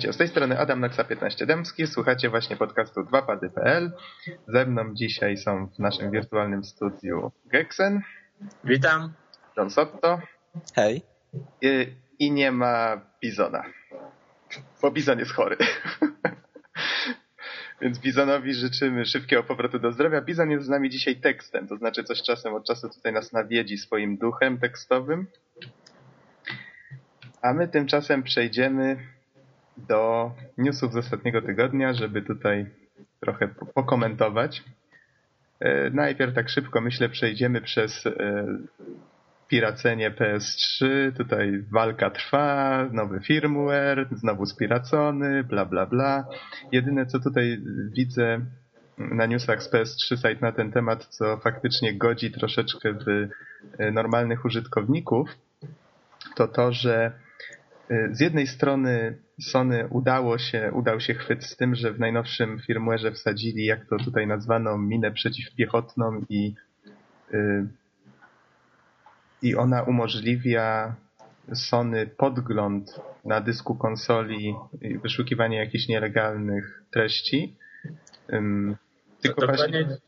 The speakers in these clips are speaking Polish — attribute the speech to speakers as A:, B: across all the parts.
A: Witajcie, z tej strony Adam Naksa 15 Dębski, słuchacie właśnie podcastu 2pady.pl. Ze mną dzisiaj są w naszym wirtualnym studiu Geksen.
B: Witam.
A: John Sotto.
C: Hej.
A: I, I, nie ma Bizona, bo Bizon jest chory. Więc Bizonowi życzymy szybkiego powrotu do zdrowia. Bizon jest z nami dzisiaj tekstem, to znaczy coś czasem od czasu tutaj nas nawiedzi swoim duchem tekstowym. A my tymczasem przejdziemy do newsów z ostatniego tygodnia, żeby tutaj trochę pokomentować. E, najpierw tak szybko, myślę, przejdziemy przez e, piracenie PS3. Tutaj walka trwa, nowy firmware, znowu spiracony, bla bla bla. Jedyne co tutaj widzę na newsach z PS3 site na ten temat, co faktycznie godzi troszeczkę w e, normalnych użytkowników, to to, że z jednej strony Sony udało się, udał się chwyt z tym, że w najnowszym firmware'ze wsadzili, jak to tutaj nazwano, minę przeciwpiechotną i, yy, i ona umożliwia Sony podgląd na dysku konsoli i wyszukiwanie jakichś nielegalnych treści.
B: Tylko dokładnie, właśnie...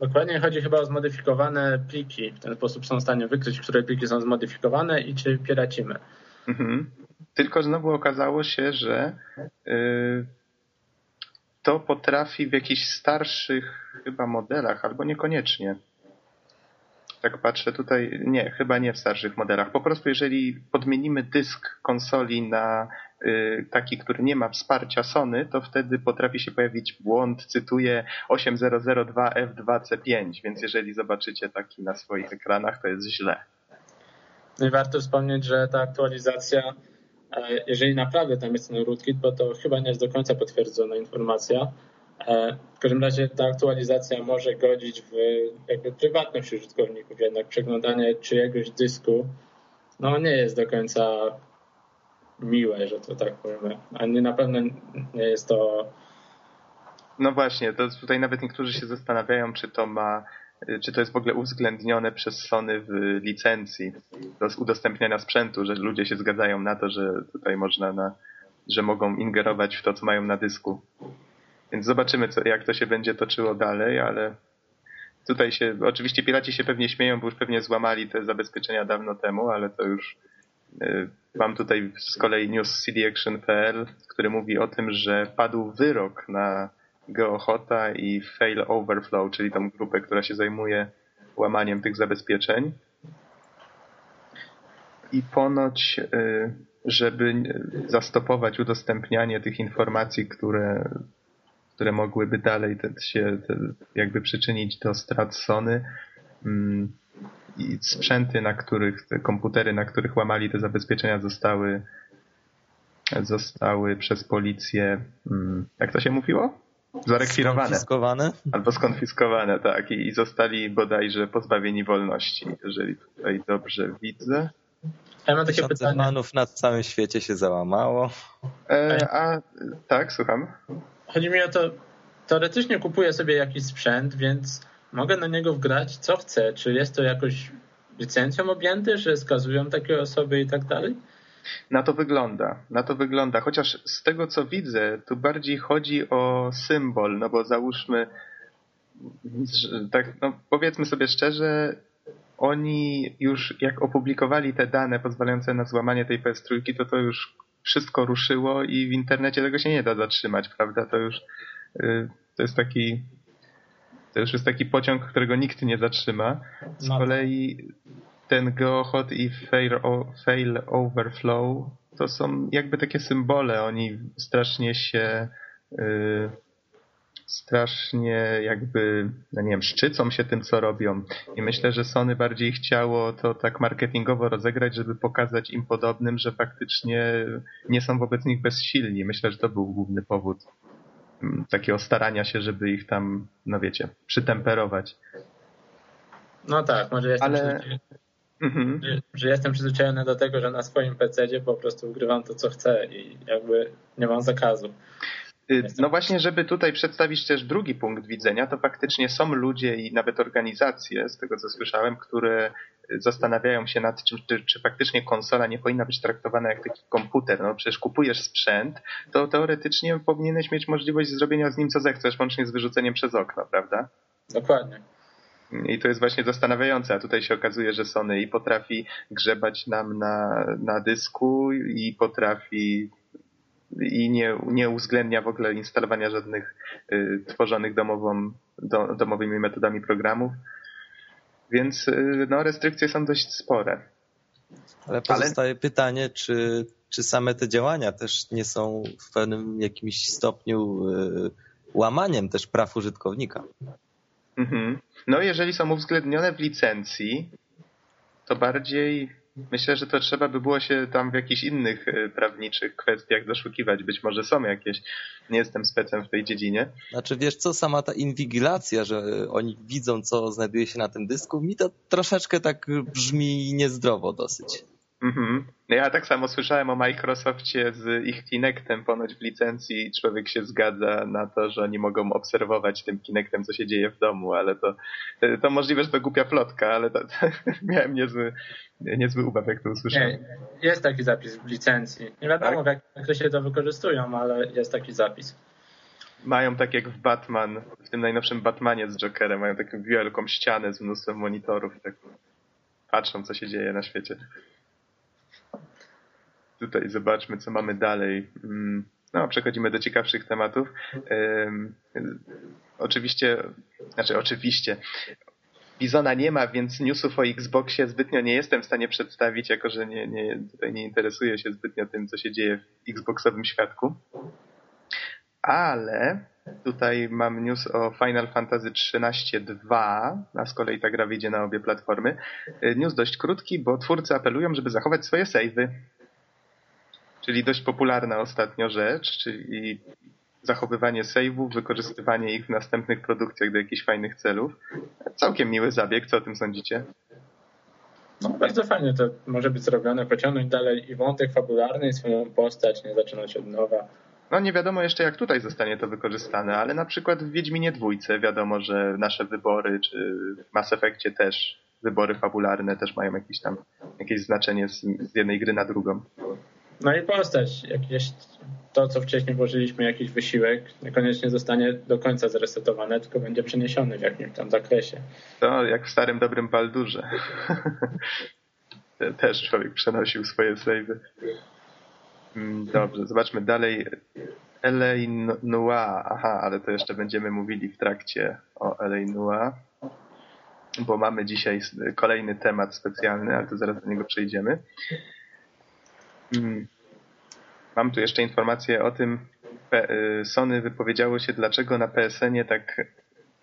B: dokładnie chodzi chyba o zmodyfikowane pliki. W ten sposób są w stanie wykryć, które pliki są zmodyfikowane i czy pieracimy. Mhm.
A: Tylko znowu okazało się, że y, to potrafi w jakichś starszych chyba modelach, albo niekoniecznie. Tak patrzę tutaj, nie, chyba nie w starszych modelach. Po prostu jeżeli podmienimy dysk konsoli na y, taki, który nie ma wsparcia Sony, to wtedy potrafi się pojawić błąd, cytuję 8002F2C5, więc jeżeli zobaczycie taki na swoich ekranach, to jest źle.
B: No i warto wspomnieć, że ta aktualizacja jeżeli naprawdę tam jest ten rootkit, bo to chyba nie jest do końca potwierdzona informacja. E, w każdym razie ta aktualizacja może godzić w jakby prywatność użytkowników, jednak przeglądanie czyjegoś dysku no nie jest do końca miłe, że to tak powiem. Ani na pewno nie jest to
A: no właśnie, to tutaj nawet niektórzy się zastanawiają, czy to ma czy to jest w ogóle uwzględnione przez Sony w licencji do udostępniania sprzętu, że ludzie się zgadzają na to, że tutaj można na, że mogą ingerować w to, co mają na dysku. Więc zobaczymy, co, jak to się będzie toczyło dalej, ale tutaj się, oczywiście piraci się pewnie śmieją, bo już pewnie złamali te zabezpieczenia dawno temu, ale to już y, mam tutaj z kolei news cdaction.pl, który mówi o tym, że padł wyrok na Geohota i Fail Overflow, czyli tą grupę, która się zajmuje łamaniem tych zabezpieczeń. I ponoć, y, żeby zastopować udostępnianie tych informacji, które, które mogłyby dalej się jakby przyczynić do strat Sony mm, i sprzęty, na których, te komputery, na których łamali te zabezpieczenia zostały zostały przez policję, mm, jak to się mówiło? Zarekwirowane.
C: Skonfiskowane?
A: Albo skonfiskowane, tak. I, I zostali bodajże pozbawieni wolności, jeżeli tutaj dobrze widzę.
C: Ja mam takie pytanie. fanów na całym świecie się załamało.
A: E, a tak, słucham.
B: Chodzi mi o to, teoretycznie kupuję sobie jakiś sprzęt, więc mogę na niego wgrać co chcę. Czy jest to jakoś licencją objęte, że skazują takie osoby i tak dalej?
A: Na to wygląda, na to wygląda. Chociaż z tego co widzę, tu bardziej chodzi o symbol, no bo załóżmy, tak, no powiedzmy sobie szczerze, oni już jak opublikowali te dane pozwalające na złamanie tej PS3, to to już wszystko ruszyło i w internecie tego się nie da zatrzymać, prawda? To już y, to jest taki to już jest taki pociąg, którego nikt nie zatrzyma. Z no. kolei ten Geohot i fail, fail Overflow to są jakby takie symbole. Oni strasznie się yy, strasznie jakby, no nie wiem, szczycą się tym, co robią. I myślę, że Sony bardziej chciało to tak marketingowo rozegrać, żeby pokazać im podobnym, że faktycznie nie są wobec nich bezsilni. Myślę, że to był główny powód mm, takiego starania się, żeby ich tam, no wiecie, przytemperować.
B: No tak, może jestem Ale... Mhm. Że, że, jestem przyzwyczajony do tego, że na swoim PC po prostu ugrywam to, co chcę i jakby nie mam zakazu.
A: Y, no właśnie, żeby tutaj przedstawić też drugi punkt widzenia, to faktycznie są ludzie i nawet organizacje, z tego co słyszałem, które zastanawiają się nad tym, czy, czy faktycznie konsola nie powinna być traktowana jak taki komputer. No przecież kupujesz sprzęt, to teoretycznie powinieneś mieć możliwość zrobienia z nim co zechcesz, łącznie z wyrzuceniem przez okno, prawda?
B: Dokładnie.
A: I to jest właśnie zastanawiające, a tutaj się okazuje, że Sony i potrafi grzebać nam na, na dysku i potrafi i nie, nie uwzględnia w ogóle instalowania żadnych y, tworzonych domową, do, domowymi metodami programów. Więc y, no, restrykcje są dość spore.
C: Ale pozostaje Ale... pytanie, czy, czy same te działania też nie są w pewnym jakimś stopniu y, łamaniem też praw użytkownika.
A: Mhm. No jeżeli są uwzględnione w licencji, to bardziej myślę, że to trzeba by było się tam w jakichś innych e, prawniczych kwestiach doszukiwać. Być może są jakieś. Nie jestem specem w tej dziedzinie.
C: Znaczy wiesz co, sama ta inwigilacja, że oni widzą co znajduje się na tym dysku, mi to troszeczkę tak brzmi niezdrowo dosyć.
A: Mhm. No ja tak samo słyszałem o Microsoftie z ich Kinectem ponoć w licencji człowiek się zgadza na to, że oni mogą obserwować tym Kinectem, co się dzieje w domu, ale to, to możliwe, że to głupia plotka, ale to, to miałem niezły, niezły ubaw, jak to usłyszałem. Nie,
B: jest taki zapis w licencji. Nie wiadomo, tak? w jak się to wykorzystują, ale jest taki zapis.
A: Mają tak jak w Batman, w tym najnowszym Batmanie z Jokerem, mają taką wielką ścianę z mnóstwem monitorów i tak patrzą, co się dzieje na świecie tutaj zobaczmy, co mamy dalej. Mm, no, przechodzimy do ciekawszych tematów. oczywiście, znaczy oczywiście, Bizona nie ma, więc newsów o Xboxie zbytnio nie jestem w stanie przedstawić, jako że nie, nie, tutaj nie interesuję się zbytnio tym, co się dzieje w Xboxowym świadku. Ale tutaj mam news o Final Fantasy XIII 2, a z kolei ta gra wyjdzie na obie platformy. News dość krótki, bo twórcy apelują, żeby zachować swoje savey czyli dość popularna ostatnio rzecz, czyli zachowywanie save'ów, wykorzystywanie ich w następnych produkcjach do jakichś fajnych celów. Całkiem miły zabieg, co o tym sądzicie?
B: No bardzo fajnie to może być zrobione, pociągnąć dalej i wątek fabularny i swoją postać, nie zaczynać od nowa.
A: No nie wiadomo jeszcze jak tutaj zostanie to wykorzystane, ale na przykład w Wiedźminie dwójce wiadomo, że nasze wybory, czy w Mass Effectie też wybory fabularne też mają jakieś tam jakieś znaczenie z, z jednej gry na drugą.
B: No i postać, jakieś to, co wcześniej włożyliśmy, jakiś wysiłek, niekoniecznie zostanie do końca zresetowane, tylko będzie przeniesiony w jakimś tam zakresie.
A: To jak w starym dobrym Baldurze. Też człowiek przenosił swoje savey. Mm, dobrze, zobaczmy dalej. Noir. Aha, ale to jeszcze będziemy mówili w trakcie o Noir, bo mamy dzisiaj kolejny temat specjalny, ale to zaraz do niego przejdziemy. Hmm. Mam tu jeszcze informację o tym, y, Sony wypowiedziało się, dlaczego na PSN-ie tak,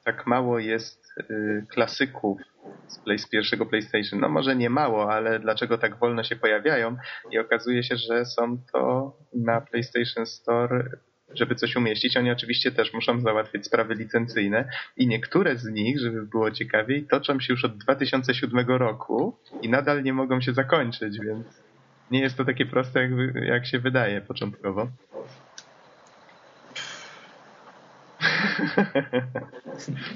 A: tak mało jest y, klasyków z, play, z pierwszego PlayStation. No może nie mało, ale dlaczego tak wolno się pojawiają? I okazuje się, że są to na PlayStation Store żeby coś umieścić. Oni oczywiście też muszą załatwić sprawy licencyjne i niektóre z nich, żeby było ciekawiej, toczą się już od 2007 roku i nadal nie mogą się zakończyć, więc nie jest to takie proste, jak, jak się wydaje początkowo.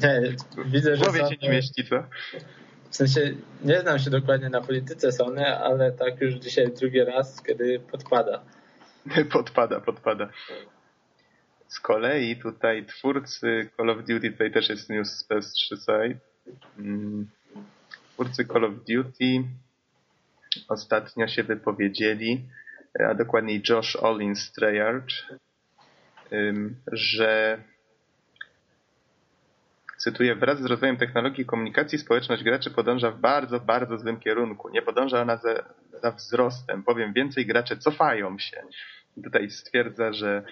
B: Nie, widzę, że.
A: Głowie się nie mieści, co?
B: W sensie nie znam się dokładnie na polityce Sony, ale tak już dzisiaj drugi raz, kiedy podpada.
A: podpada, podpada. Z kolei tutaj twórcy Call of Duty, tutaj też jest news z PS3 site. Mm. Twórcy Call of Duty ostatnio się wypowiedzieli, a dokładniej Josh Olin Strayard, że cytuję, wraz z rozwojem technologii i komunikacji społeczność graczy podąża w bardzo, bardzo złym kierunku. Nie podąża ona za, za wzrostem. Powiem więcej, gracze cofają się. Tutaj stwierdza, że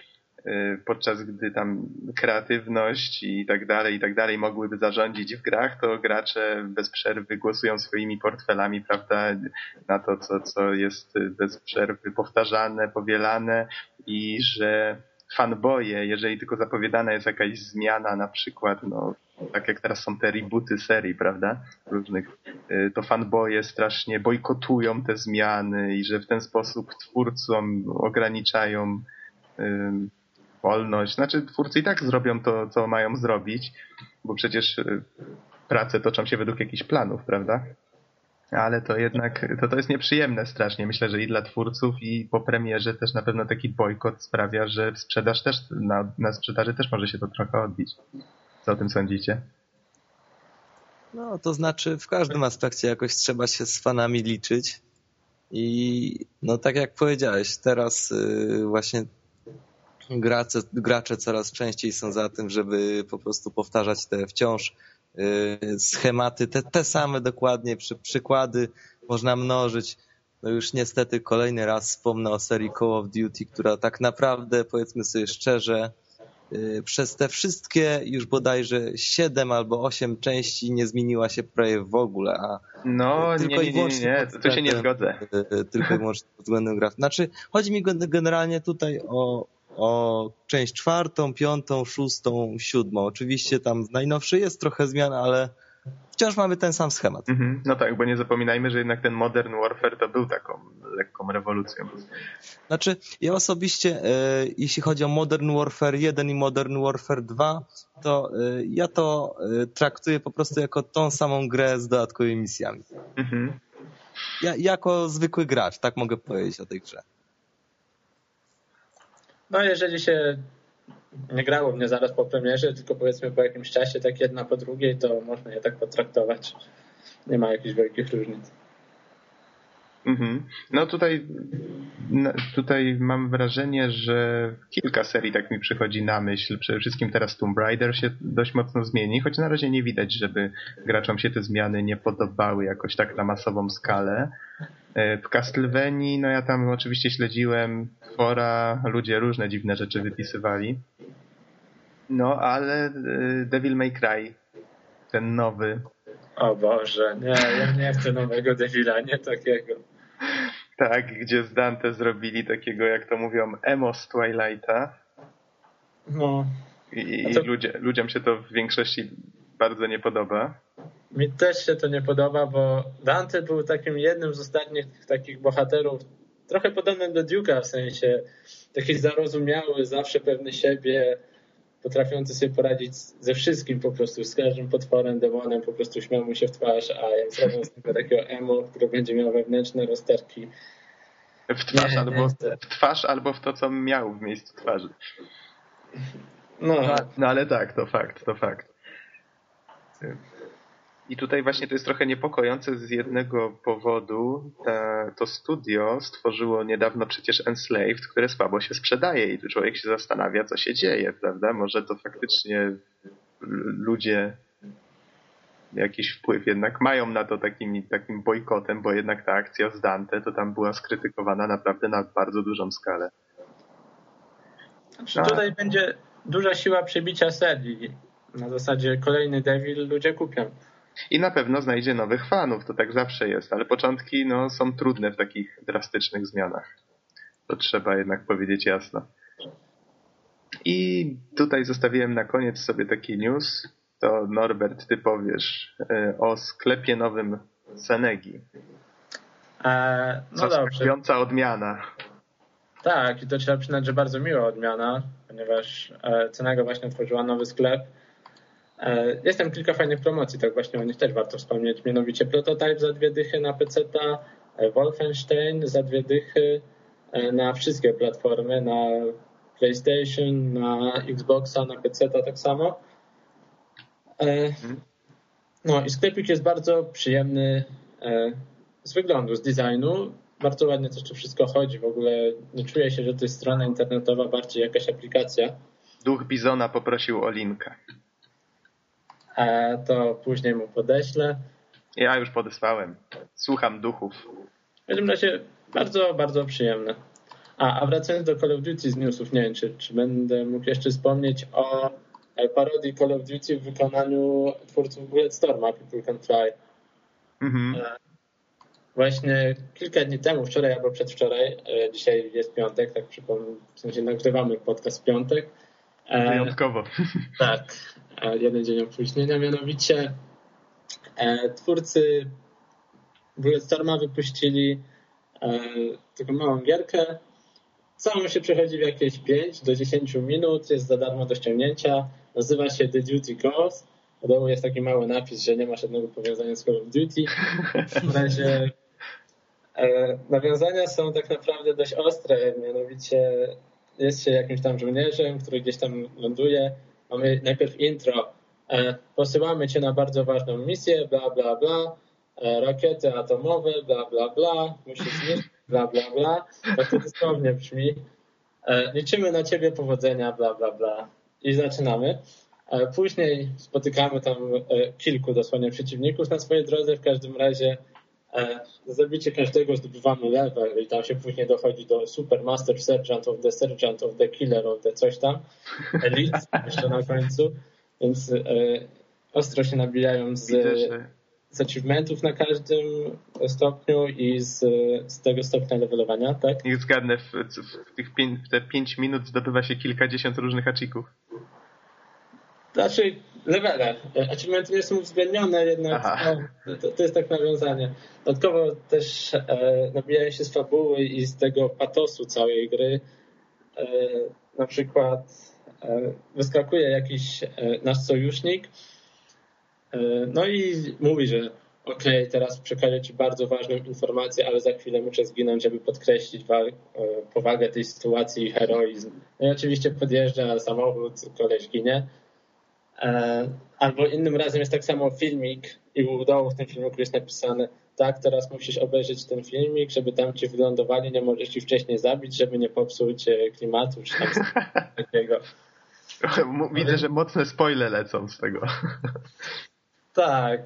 A: podczas gdy tam kreatywność i tak dalej, i tak dalej mogłyby zarządzić w grach, to gracze bez przerwy głosują swoimi portfelami, prawda, na to, co, co jest bez przerwy powtarzane, powielane i że fanboje, jeżeli tylko zapowiadana jest jakaś zmiana, na przykład, no, tak jak teraz są te rebooty serii, prawda, różnych, y, to fanboje strasznie bojkotują te zmiany i że w ten sposób twórcom ograniczają wolność. Znaczy twórcy i tak zrobią to, co mają zrobić, bo przecież y, prace toczą się według jakichś planów, prawda? Ale to jednak, to, to jest nieprzyjemne strasznie. Myślę, że i dla twórców i po premierze też na pewno taki bojkot sprawia, że sprzedaż też, na, na sprzedaży też może się to trochę odbić. Co o tym sądzicie?
C: No, to znaczy w każdym aspekcie jakoś trzeba się z fanami liczyć. I no tak jak powiedziałeś, teraz y, właśnie gracze, gracze coraz częściej są za tym, żeby po prostu powtarzać te wciąż y, schematy, te, te same dokładnie przy, przykłady można mnożyć. No już niestety kolejny raz wspomnę o serii Call of Duty, która tak naprawdę, powiedzmy sobie szczerze, y, przez te wszystkie już bodajże 7 albo 8 części nie zmieniła się prawie w ogóle, a
A: no, tylko nie, nie, nie, nie, to się nie zgodzę.
C: Y, tylko i wyłącznie pod względem graf. Znaczy, chodzi mi generalnie tutaj o, o część czwartą, piątą, szóstą, siódmą. Oczywiście tam najnowszy jest trochę zmian, ale wciąż mamy ten sam schemat.
A: Mhm. No tak, bo nie zapominajmy, że jednak ten Modern Warfare to był taką lekką rewolucją.
C: Znaczy, ja osobiście, e, jeśli chodzi o Modern Warfare 1 i Modern Warfare 2, to e, ja to e, traktuję po prostu jako tą samą grę z dodatkowymi misjami. Mhm. Ja, jako zwykły gracz, tak mogę powiedzieć o tej grze.
B: No jeżeli się nie grało mnie zaraz po premierze, tylko powiedzmy po jakimś czasie, tak jedna po drugiej, to można je tak potraktować. Nie ma jakichś wielkich różnic.
A: Mhm. No tutaj, tutaj mam wrażenie, że kilka serii tak mi przychodzi na myśl. Przede wszystkim teraz Tomb Raider się dość mocno zmieni, choć na razie nie widać, żeby graczom się te zmiany nie podobały jakoś tak na masową skalę. E, w Castlevanii, no ja tam oczywiście śledziłem fora, ludzie różne dziwne rzeczy wypisywali. No ale e, Devil May Cry, ten nowy.
B: O Boże, nie, ja nie chcę nowego Devila, nie takiego.
A: Tak, gdzie z Dante zrobili takiego, jak to mówią, emo z Twilighta.
B: No.
A: I, to... ludzie, ludziom się to w większości bardzo nie podoba.
B: Mi też się to nie podoba, bo Dante był takim jednym z ostatnich takich bohaterów, trochę podobnym do Duke'a, w sensie taki zarozumiały, zawsze pewny siebie, potrafiący sobie poradzić ze wszystkim po prostu, z każdym potworem, demonem, po prostu śmiał mu się w twarz, a jak zrobią z tego takiego emo, który będzie miał wewnętrzne rozterki.
A: W twarz, nie, albo, w twarz albo w to, co miał w miejscu twarzy. No. no ale tak, to fakt, to fakt. I tutaj właśnie to jest trochę niepokojące z jednego powodu. Ta, to studio stworzyło niedawno przecież Enslaved, które słabo się sprzedaje i tu człowiek się zastanawia, co się dzieje, prawda? Może to faktycznie ludzie jakiś wpływ jednak mają na to takim, takim bojkotem, bo jednak ta akcja z Dante to tam była skrytykowana naprawdę na bardzo dużą skalę.
B: Znaczy, tutaj będzie duża siła przebicia serii. Na zasadzie kolejny Devil ludzie kupią.
A: I na pewno znajdzie nowych fanów, to tak zawsze jest, ale początki no, są trudne w takich drastycznych zmianach. To trzeba jednak powiedzieć jasno. I tutaj zostawiłem na koniec sobie taki news. To Norbert, ty powiesz e, o sklepie nowym Senegi.
B: E, no dobrze.
A: odmiana.
B: Tak, i to trzeba przyznać, że bardzo miła odmiana, ponieważ e, właśnie otworzyła nowy sklep jest tam kilka fajnych promocji, tak właśnie o nich też warto wspomnieć. Mianowicie Prototype za dwie dychy na PC, e, Wolfenstein za dwie dychy e, na wszystkie platformy, na PlayStation, na Xboxa, na PC tak samo. No i sklepik jest bardzo przyjemny z wyglądu, z designu. Bardzo ładnie też to wszystko chodzi. W ogóle nie czuję się, że to jest strona internetowa, bardziej jakaś aplikacja.
A: Duch Bizona poprosił o linkę
B: to później mu podeślę.
A: Ja już podesłałem. Słucham duchów.
B: W każdym razie bardzo, bardzo przyjemne. A, a wracając do Call of Duty z newsów, nie wiem, czy, czy będę mógł jeszcze wspomnieć o e, parodii Call of Duty w wykonaniu twórców Bulletstorma, People Can Fly. Mhm. E, właśnie kilka dni temu, wczoraj albo przedwczoraj, e, dzisiaj jest piątek, tak przypomnę, w sensie nagrywamy podcast w piątek.
A: Wyjątkowo.
B: Tak, jeden dzień opóźnienia, mianowicie e, twórcy Bulletstorma wypuścili e, taką małą gierkę Całą się przechodzi w jakieś 5 do 10 minut, jest za darmo do ściągnięcia. Nazywa się The Duty Calls. W dołu jest taki mały napis, że nie ma żadnego powiązania z Call of Duty. W razie e, nawiązania są tak naprawdę dość ostre, mianowicie jest się jakimś tam żołnierzem, który gdzieś tam ląduje. Mamy najpierw intro. E, posyłamy cię na bardzo ważną misję, bla, bla, bla. E, rakiety atomowe, bla, bla, bla. Musisz zniszczyć, bla, bla, bla. Tak to dosłownie brzmi. E, liczymy na ciebie powodzenia, bla, bla, bla. I zaczynamy. Później spotykamy tam kilku dosłownie przeciwników na swojej drodze. W każdym razie zabicie każdego zdobywamy level i tam się później dochodzi do Super Master Sergeant of the Sergeant of the Killer of the coś tam. Elite jeszcze na końcu. Więc ostro się nabijają z, z achievementów na każdym stopniu i z, z tego stopnia levelowania, tak?
A: Niech zgadnę, w, w, tych pięć, w te 5 minut zdobywa się kilkadziesiąt różnych achików.
B: Znaczy, levele. Achievementy nie są uwzględnione, jednak no, to, to, jest tak nawiązanie. Dodatkowo też e, nabijają się z fabuły i z tego patosu całej gry. E, na przykład e, wyskakuje jakiś e, nasz sojusznik e, no i mówi, że okej, okay, teraz przekażę Ci bardzo ważną informację, ale za chwilę muszę zginąć, żeby podkreślić e, powagę tej sytuacji i heroizm. No i oczywiście podjeżdża samochód, koleś ginie. E, albo innym razem jest tak samo filmik i u dołu w tym filmiku jest napisane tak, teraz musisz obejrzeć ten filmik, żeby tam ci wylądowali, nie możesz ci wcześniej zabić, żeby nie popsuć klimatu czy tam takiego.
A: Widzę, że mocne spoile lecą z tego.
B: Tak,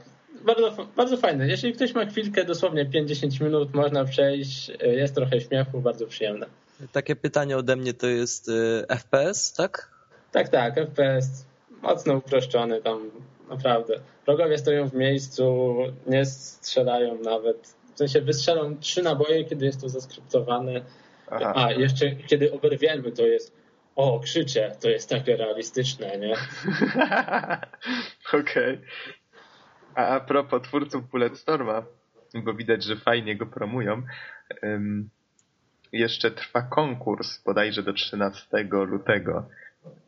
B: bardzo, bardzo fajne. Jeśli ktoś ma chwilkę, dosłownie 5-10 minut, można przejść, jest trochę śmiechu, bardzo przyjemne.
C: Takie pytanie ode mnie to jest FPS, tak?
B: Tak, tak, FPS mocno uproszczony tam, naprawdę. Wrogowie stoją w miejscu, nie strzelają nawet. W sensie wystrzelą trzy naboje, kiedy jest to zaskryptowane. Aha. A, jeszcze kiedy oberwiemy, to jest o, krzycze, to jest takie realistyczne, nie?
A: Okej. Okay. A, a propos twórców Bulletstorma, bo widać, że fajnie go promują, um, jeszcze trwa konkurs bodajże do 13 lutego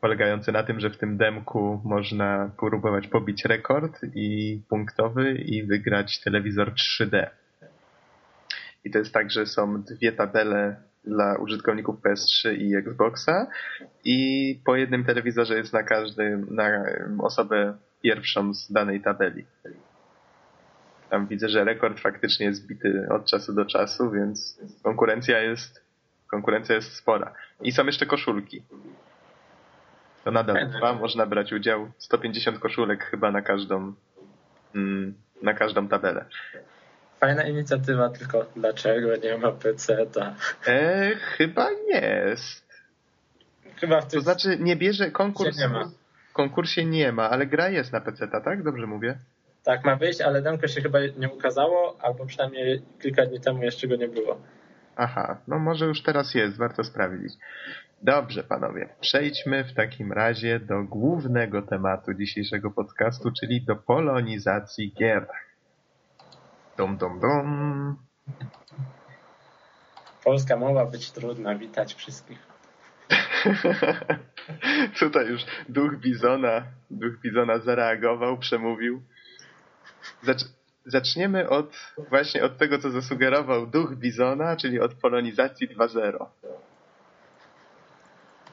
A: polegający na tym, że w tym demku można próbować pobić rekord i punktowy i wygrać telewizor 3D. I to jest tak, że są dwie tabele dla użytkowników PS3 i Xboxa i po jednym telewizorze jest na każdym, na osobę pierwszą z danej tabeli. Tam widzę, że rekord faktycznie jest bity od czasu do czasu, więc konkurencja jest konkurencja jest spora. I są jeszcze koszulki. To nadal trwa, można brać udział. 150 koszulek chyba na każdą mm, na każdą tabelę.
B: Fajna inicjatywa, tylko dlaczego nie ma PC-ta?
A: E, chyba jest. Chyba w tym... To znaczy nie bierze konkurs. Nie ma. W konkursie nie ma, ale gra jest na PC-ta, tak? Dobrze mówię?
B: Tak, ma wyjść, ale demko się chyba nie ukazało, albo przynajmniej kilka dni temu jeszcze go nie było.
A: Aha, no może już teraz jest, warto sprawdzić. Dobrze, panowie. Przejdźmy w takim razie do głównego tematu dzisiejszego podcastu, czyli do polonizacji gier. Dum, dum, dum.
B: Polska mowa być trudna. Witać wszystkich.
A: Tutaj już duch Bizona, duch Bizona zareagował, przemówił. Zacz zaczniemy od właśnie od tego, co zasugerował duch Bizona, czyli od polonizacji 2.0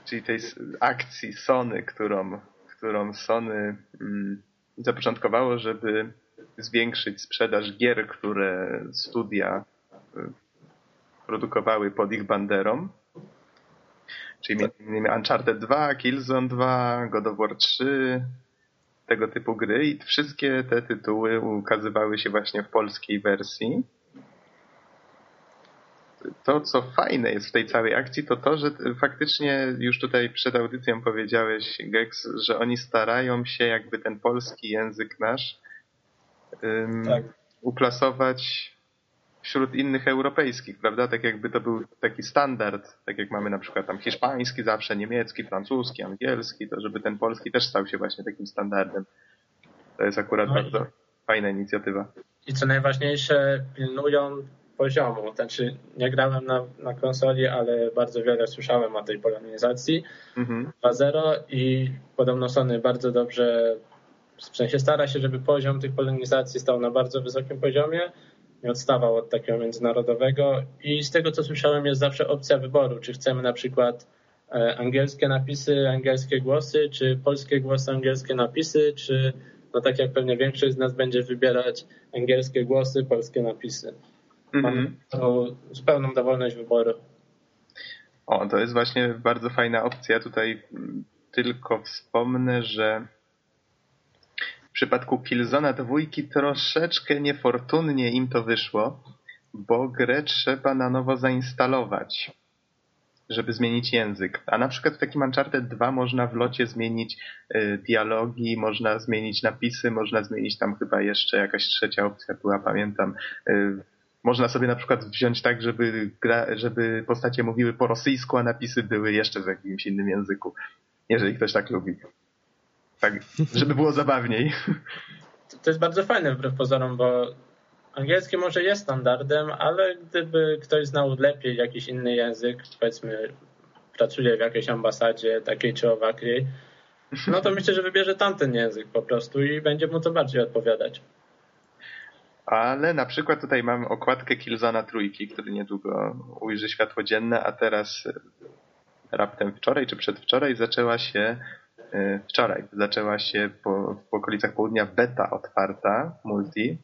A: czyli tej akcji Sony, którą, którą Sony mm, zapoczątkowało, żeby zwiększyć sprzedaż gier, które studia y, produkowały pod ich banderą. Czyli m.in. Uncharted 2, Killzone 2, God of War 3, tego typu gry i wszystkie te tytuły ukazywały się właśnie w polskiej wersji to, co fajne jest w tej całej akcji, to to, że faktycznie już tutaj przed audycją powiedziałeś, Gex, że oni starają się jakby ten polski język nasz um, tak. uplasować wśród innych europejskich, prawda? Tak jakby to był taki standard, tak jak mamy na przykład tam hiszpański zawsze, niemiecki, francuski, angielski, to żeby ten polski też stał się właśnie takim standardem. To jest akurat no bardzo fajna inicjatywa.
B: I co najważniejsze, pilnują poziomu. Znaczy, nie grałem na, na konsoli, ale bardzo wiele słyszałem o tej polonizacji mhm. 2.0 i podobno Sony bardzo dobrze, w sensie stara się, żeby poziom tych polonizacji stał na bardzo wysokim poziomie, nie odstawał od takiego międzynarodowego i z tego, co słyszałem, jest zawsze opcja wyboru, czy chcemy na przykład e, angielskie napisy, angielskie głosy, czy polskie głosy, angielskie napisy, czy no tak jak pewnie większość z nas będzie wybierać angielskie głosy, polskie napisy. Mam mm-hmm. zupełną dowolność wyboru.
A: O, to jest właśnie bardzo fajna opcja. Tutaj tylko wspomnę, że przypadku Killzona dwójki troszeczkę niefortunnie im to wyszło, bo grę trzeba na nowo zainstalować żeby zmienić język. A na przykład w takim Uncharted 2 można w locie zmienić y, dialogi, można zmienić napisy, można zmienić tam chyba jeszcze jakaś trzecia opcja była, pamiętam. Y, można sobie na przykład wziąć tak, żeby, gra, żeby postacie mówiły po rosyjsku, a napisy były jeszcze w jakimś innym języku. Jeżeli ktoś tak lubi. Tak, żeby było zabawniej.
B: To jest bardzo fajne wbrew pozorom, bo Angielski może jest standardem, ale gdyby ktoś znał lepiej jakiś inny język, powiedzmy pracuje w jakiejś ambasadzie takiej czy owakiej, no to myślę, że wybierze tamten język po prostu i będzie mu to bardziej odpowiadać.
A: Ale na przykład tutaj mamy okładkę Killzona trójki, który niedługo ujrzy światło dzienne, a teraz raptem wczoraj czy przedwczoraj zaczęła się wczoraj zaczęła się po, w okolicach południa beta otwarta multi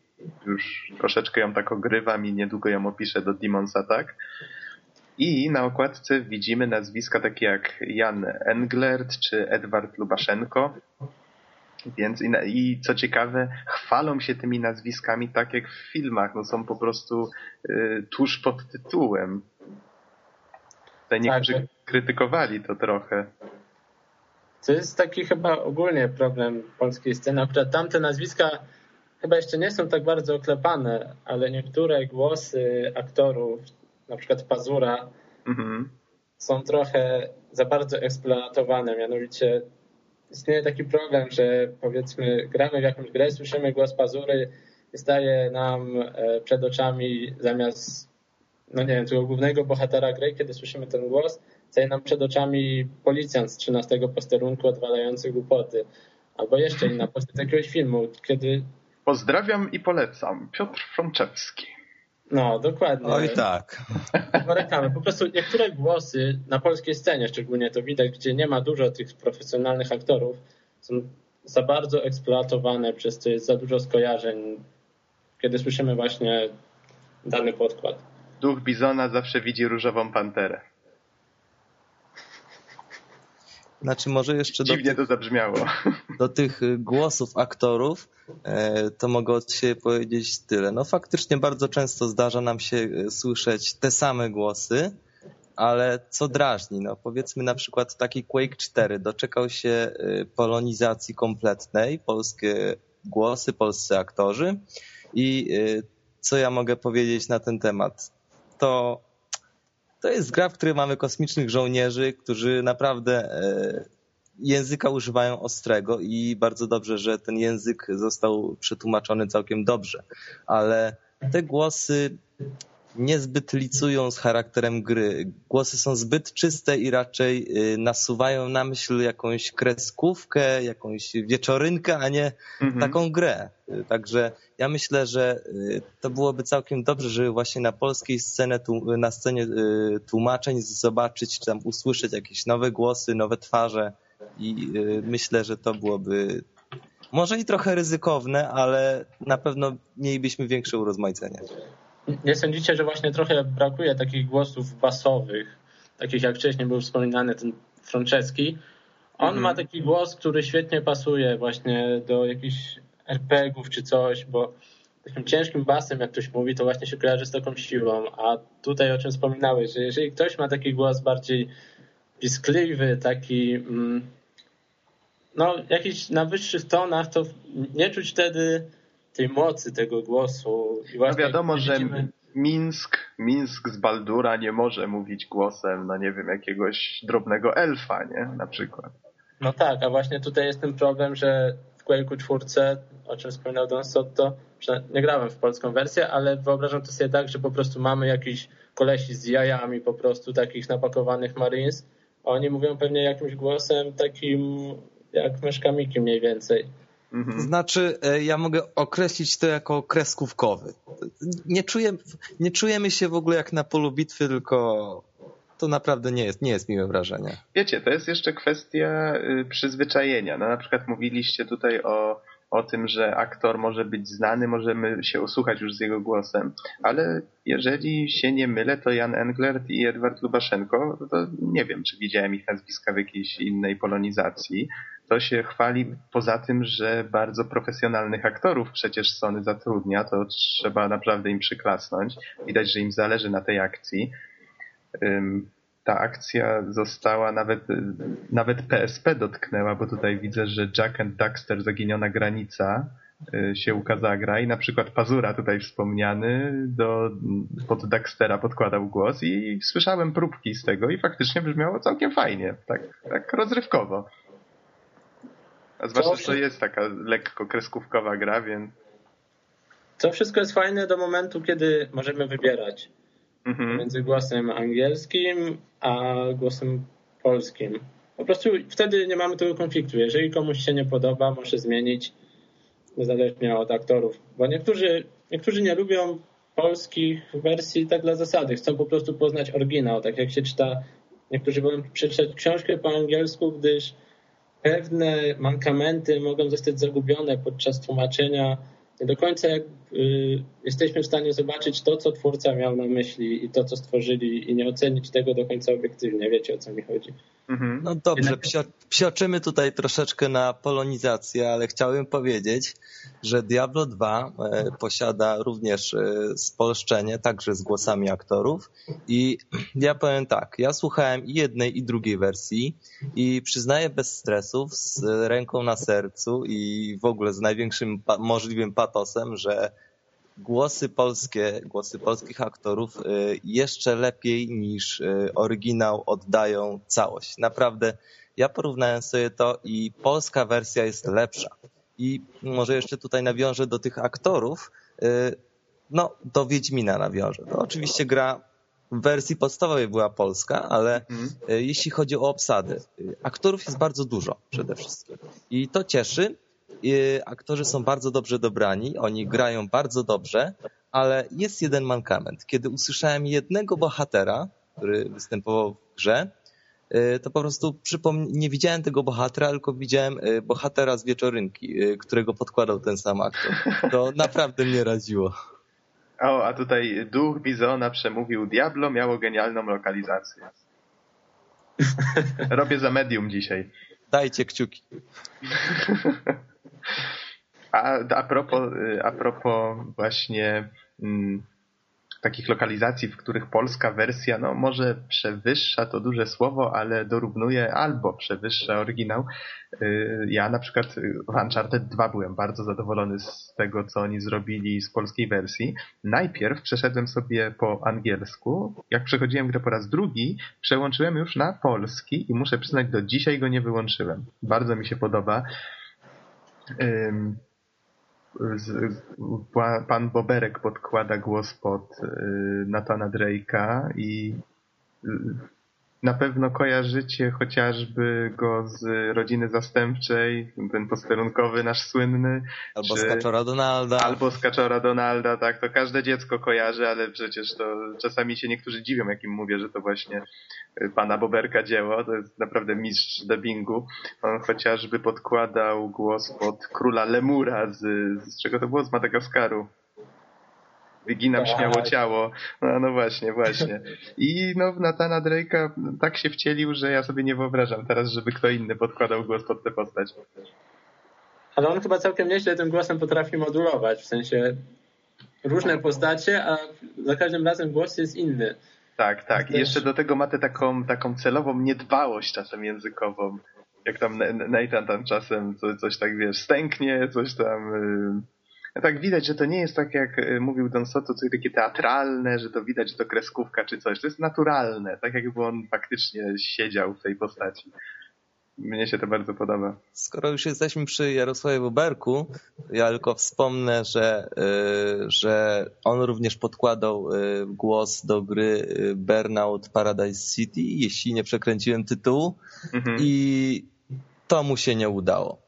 A: już troszeczkę ją tak ogrywam i niedługo ją opiszę do Demon's Attack. I na okładce widzimy nazwiska takie jak Jan Englert czy Edward Lubaszenko. Więc i, i, co ciekawe, chwalą się tymi nazwiskami tak jak w filmach. No są po prostu y, tuż pod tytułem. Tutaj niektórzy tak. krytykowali to trochę.
B: To jest taki chyba ogólnie problem polskiej sceny. Akurat tamte nazwiska chyba jeszcze nie są tak bardzo oklepane, ale niektóre głosy aktorów, na przykład Pazura, mhm. są trochę za bardzo eksploatowane. Mianowicie istnieje taki problem, że powiedzmy gramy w jakąś grę, słyszymy głos Pazury i staje nam e, przed oczami zamiast no nie wiem, tego głównego bohatera gry, kiedy słyszymy ten głos, staje nam przed oczami policjant z 13 posterunku odwalający głupoty. Albo jeszcze inna postać jakiegoś filmu, kiedy
A: Pozdrawiam i polecam. Piotr Frączewski.
B: No, dokładnie.
C: Oj tak.
B: Reklamy. Po prostu niektóre głosy na polskiej scenie szczególnie to widać, gdzie nie ma dużo tych profesjonalnych aktorów, są za bardzo eksploatowane, przez co jest za dużo skojarzeń, kiedy słyszymy właśnie dany podkład.
A: Duch Bizona zawsze widzi różową panterę.
C: Znaczy może jeszcze
A: do Dziwnie to zabrzmiało.
C: Do tych y, głosów aktorów e, to mogę od siebie powiedzieć tyle. No faktycznie bardzo często zdarza nam się y, słyszeć te same głosy, ale co drażni, no powiedzmy na przykład taki Quake 4 doczekał się y, polonizacji kompletnej, polskie głosy, polscy aktorzy i co ja mogę powiedzieć na ten temat? To to jest gra, w której mamy kosmicznych żołnierzy, którzy naprawdę e, języka używają ostrego i bardzo dobrze, że ten język został przetłumaczony całkiem dobrze. Ale te głosy niezbyt licują z charakterem gry. Głosy są zbyt czyste i raczej y, nasuwają na myśl jakąś kreskówkę, jakąś wieczorynkę, a nie mhm. taką grę. Także ja myślę, że y, to byłoby całkiem dobrze, żeby właśnie na polskiej scenie, na scenie y, tłumaczeń zobaczyć, czy tam usłyszeć jakieś nowe głosy, nowe twarze i myślę, że to byłoby może i trochę ryzykowne, ale na pewno mielibyśmy większe urozmaicenie
B: nie sądzicie, że właśnie trochę brakuje takich głosów basowych, takich jak wcześniej był wspominany ten Franceski. On mhm. ma taki głos, który świetnie pasuje właśnie do jakichś RPGów czy coś, bo takim ciężkim basem, jak ktoś mówi, to właśnie się kojarzy z taką siłą. A tutaj o czym wspominałeś, że jeżeli ktoś ma taki głos bardziej piskliwy, taki mm, no jakiś na wyższych tonach, to nie czuć wtedy tej mocy tego głosu.
A: I no wiadomo, że Minsk, Minsk z Baldura nie może mówić głosem, no nie wiem, jakiegoś drobnego elfa, nie? Na przykład.
B: No tak, a właśnie tutaj jest ten problem, że w Quake'u 4, o czym wspominał Don Sotto, nie grałem w polską wersję, ale wyobrażam to sobie tak, że po prostu mamy jakiś kolesi z jajami po prostu takich napakowanych Marines, a oni mówią pewnie jakimś głosem takim jak myszkamiki mniej więcej.
C: Mhm. Znaczy, e, ja mogę określić to jako kreskówkowy. Nie, czuję, nie czujemy się w ogóle jak na polu bitwy, tylko to naprawdę nie jest, nie jest miłe wrażenie.
A: Wiecie, to jest jeszcze kwestia y, przyzwyczajenia. No, na przykład mówiliście tutaj o, o tym, że aktor może być znany, możemy się usłuchać już z jego głosem, ale jeżeli się nie mylę, to Jan Englert i Edward Lubaszenko, to nie wiem, czy widziałem ich nazwiska w jakiejś innej polonizacji. To się chwali poza tym, że bardzo profesjonalnych aktorów przecież Sony zatrudnia, to trzeba naprawdę im przyklasnąć. Widać, że im zależy na tej akcji ta akcja została nawet, nawet PSP dotknęła, bo tutaj widzę, że Jack and Daxter Zaginiona Granica y, się ukazała gra i na przykład Pazura tutaj wspomniany do, pod Daxtera podkładał głos i słyszałem próbki z tego i faktycznie brzmiało całkiem fajnie, tak, tak rozrywkowo. A zwłaszcza, że to jest taka lekko kreskówkowa gra, więc...
B: To wszystko jest fajne do momentu, kiedy możemy wybierać mhm. między głosem angielskim a głosem polskim. Po prostu wtedy nie mamy tego konfliktu. Jeżeli komuś się nie podoba, może zmienić niezależnie od aktorów. Bo niektórzy, niektórzy nie lubią polskich wersji tak dla zasady. Chcą po prostu poznać oryginał. Tak jak się czyta, niektórzy wolą przeczytać książkę po angielsku, gdyż pewne mankamenty mogą zostać zagubione podczas tłumaczenia nie do końca jesteśmy w stanie zobaczyć to, co twórca miał na myśli i to, co stworzyli i nie ocenić tego do końca obiektywnie. Wiecie, o co mi chodzi.
C: Mhm. No dobrze, psio, psioczymy tutaj troszeczkę na polonizację, ale chciałbym powiedzieć, że Diablo 2 e, posiada również e, spolszczenie, także z głosami aktorów i ja powiem tak, ja słuchałem i jednej i drugiej wersji i przyznaję bez stresów, z ręką na sercu i w ogóle z największym możliwym patosem, że głosy polskie, głosy polskich aktorów y, jeszcze lepiej niż y, oryginał oddają całość. Naprawdę, ja porównałem sobie to i polska wersja jest lepsza. I może jeszcze tutaj nawiążę do tych aktorów, y, no do Wiedźmina nawiążę. To oczywiście gra w wersji podstawowej była polska, ale mhm. jeśli chodzi o obsadę, aktorów jest bardzo dużo przede wszystkim. I to cieszy, aktorzy są bardzo dobrze dobrani, oni grają bardzo dobrze, ale jest jeden mankament. Kiedy usłyszałem jednego bohatera, który występował w grze, y, to po prostu nie widziałem tego bohatera, tylko widziałem y, bohatera z wieczorynki, y, którego podkładał ten sam aktor. To naprawdę mnie radziło.
A: O, a tutaj duch Bizona przemówił Diablo, miało genialną lokalizację. Robię za medium dzisiaj.
C: Dajcie kciuki.
A: A, a, propos, y, a propos właśnie mm, takich lokalizacji, w których polska wersja no może przewyższa to duże słowo, ale dorównuje albo przewyższa oryginał. Y, ja na przykład w Uncharted 2 byłem bardzo zadowolony z tego, co oni zrobili z polskiej wersji. Najpierw przeszedłem sobie po angielsku. Jak przechodziłem grę po raz drugi, przełączyłem już na polski i muszę przyznać, do dzisiaj go nie wyłączyłem. Bardzo mi się podoba pan Boberek podkłada głos pod y, Natana Drake'a i y, na pewno kojarzycie chociażby go z rodziny zastępczej, ten posterunkowy nasz słynny.
C: Albo czy, z Kaczora Donalda.
A: Albo z Kaczora Donalda, tak. To każde dziecko kojarzy, ale przecież to czasami się niektórzy dziwią, jak im mówię, że to właśnie y, pana Boberka dzieło. To jest naprawdę mistrz dubbingu. On chociażby podkładał głos pod króla Lemura z, z czego to było? Z Madagaskaru. Wyginam tak. śmiało ciało. No, no właśnie, właśnie. I no, Natana Drake'a tak się wcielił, że ja sobie nie wyobrażam teraz, żeby kto inny podkładał głos pod tę postać.
B: Ale on chyba całkiem nieźle tym głosem potrafi modulować, w sensie różne postacie, a za każdym razem głos jest inny.
A: Tak, tak. I jeszcze do tego ma tę taką, taką celową niedbałość czasem językową. Jak tam Nathan tam czasem coś tak, wiesz, stęknie, coś tam... Yy tak widać, że to nie jest tak, jak e, mówił Don Soto, coś takie teatralne, że to widać, że to kreskówka czy coś. To jest naturalne, tak jakby on faktycznie siedział w tej postaci. mnie się to bardzo podoba.
C: Skoro już jesteśmy przy Jarosławie Boberku, ja tylko wspomnę, że, y, że on również podkładał y, głos do gry Burnout Paradise City, jeśli nie przekręciłem tytułu mhm. i to mu się nie udało.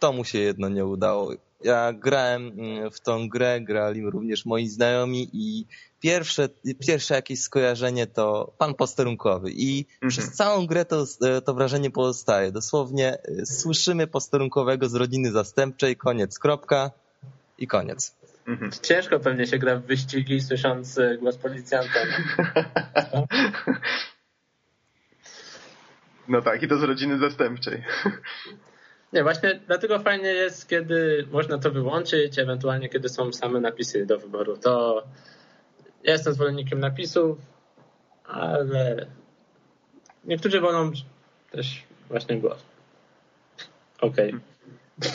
C: To mu się jedno nie udało. Ja grałem mm, w tą grę, grali również moi znajomi i pierwsze, pierwsze jakieś skojarzenie to pan posterunkowy i mhm. przez całą grę to, to wrażenie pozostaje. Dosłownie y, słyszymy posterunkowego z rodziny zastępczej, koniec, kropka i koniec.
B: Mhm. Ciężko pewnie się gra w wyścigi słysząc y, głos policjanta.
A: No tak, i to z rodziny zastępczej.
B: Nie, właśnie dlatego fajnie jest, kiedy można to wyłączyć, ewentualnie kiedy są same napisy do wyboru. To ja jestem zwolennikiem napisów, ale niektórzy wolą też właśnie głos. Okej.
A: Okay.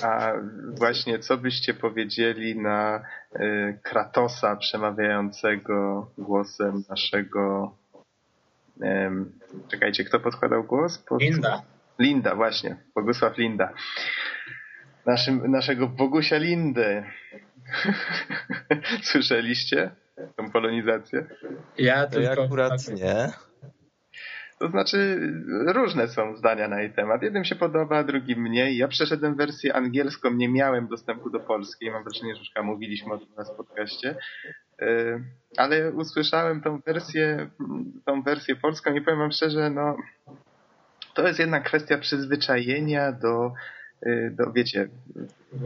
A: A właśnie co byście powiedzieli na y, Kratosa przemawiającego głosem naszego y, czekajcie, kto podkładał głos?
B: Pod... Linda.
A: Linda, właśnie. Bogusław Linda. Naszym, naszego Bogusia Lindy. Słyszeliście? tą polonizację?
C: Ja tylko... Ja akurat nie.
A: To znaczy, różne są zdania na jej temat. Jednym się podoba, drugim mniej. Ja przeszedłem wersję angielską, nie miałem dostępu do polskiej. Mam wrażenie, że już mówiliśmy o tym na podcaście. E, ale usłyszałem tą wersję, tą wersję polską i powiem wam szczerze, no, to jest jednak kwestia przyzwyczajenia do Y, do, wiecie,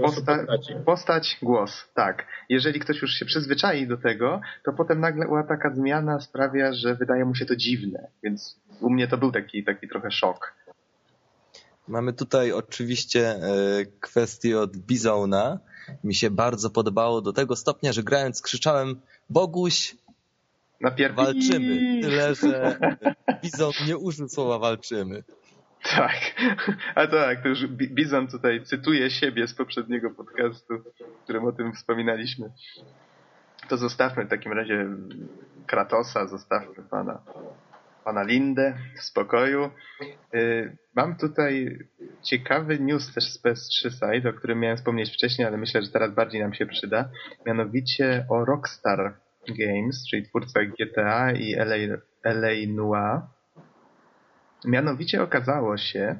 A: posta postać, głos, tak. Jeżeli ktoś już się przyzwyczai do tego, to potem nagle taka zmiana sprawia, że wydaje mu się to dziwne, więc u mnie to był taki, taki trochę szok.
C: Mamy tutaj oczywiście e, kwestię od Bizona. Mi się bardzo podobało do tego stopnia, że grając krzyczałem Boguś, walczymy. Tyle, że Bizon nie użył słowa walczymy.
A: Tak, a tak, to już Bizon tutaj cytuje siebie z poprzedniego podcastu, w którym o tym wspominaliśmy. To zostawmy w takim razie Kratosa, zostawmy pana, pana Lindę w spokoju. Y, mam tutaj ciekawy news też z PS3 Side, o którym miałem wspomnieć wcześniej, ale myślę, że teraz bardziej nam się przyda. Mianowicie o Rockstar Games, czyli twórcach GTA i LA, LA Noir Mianowicie okazało się,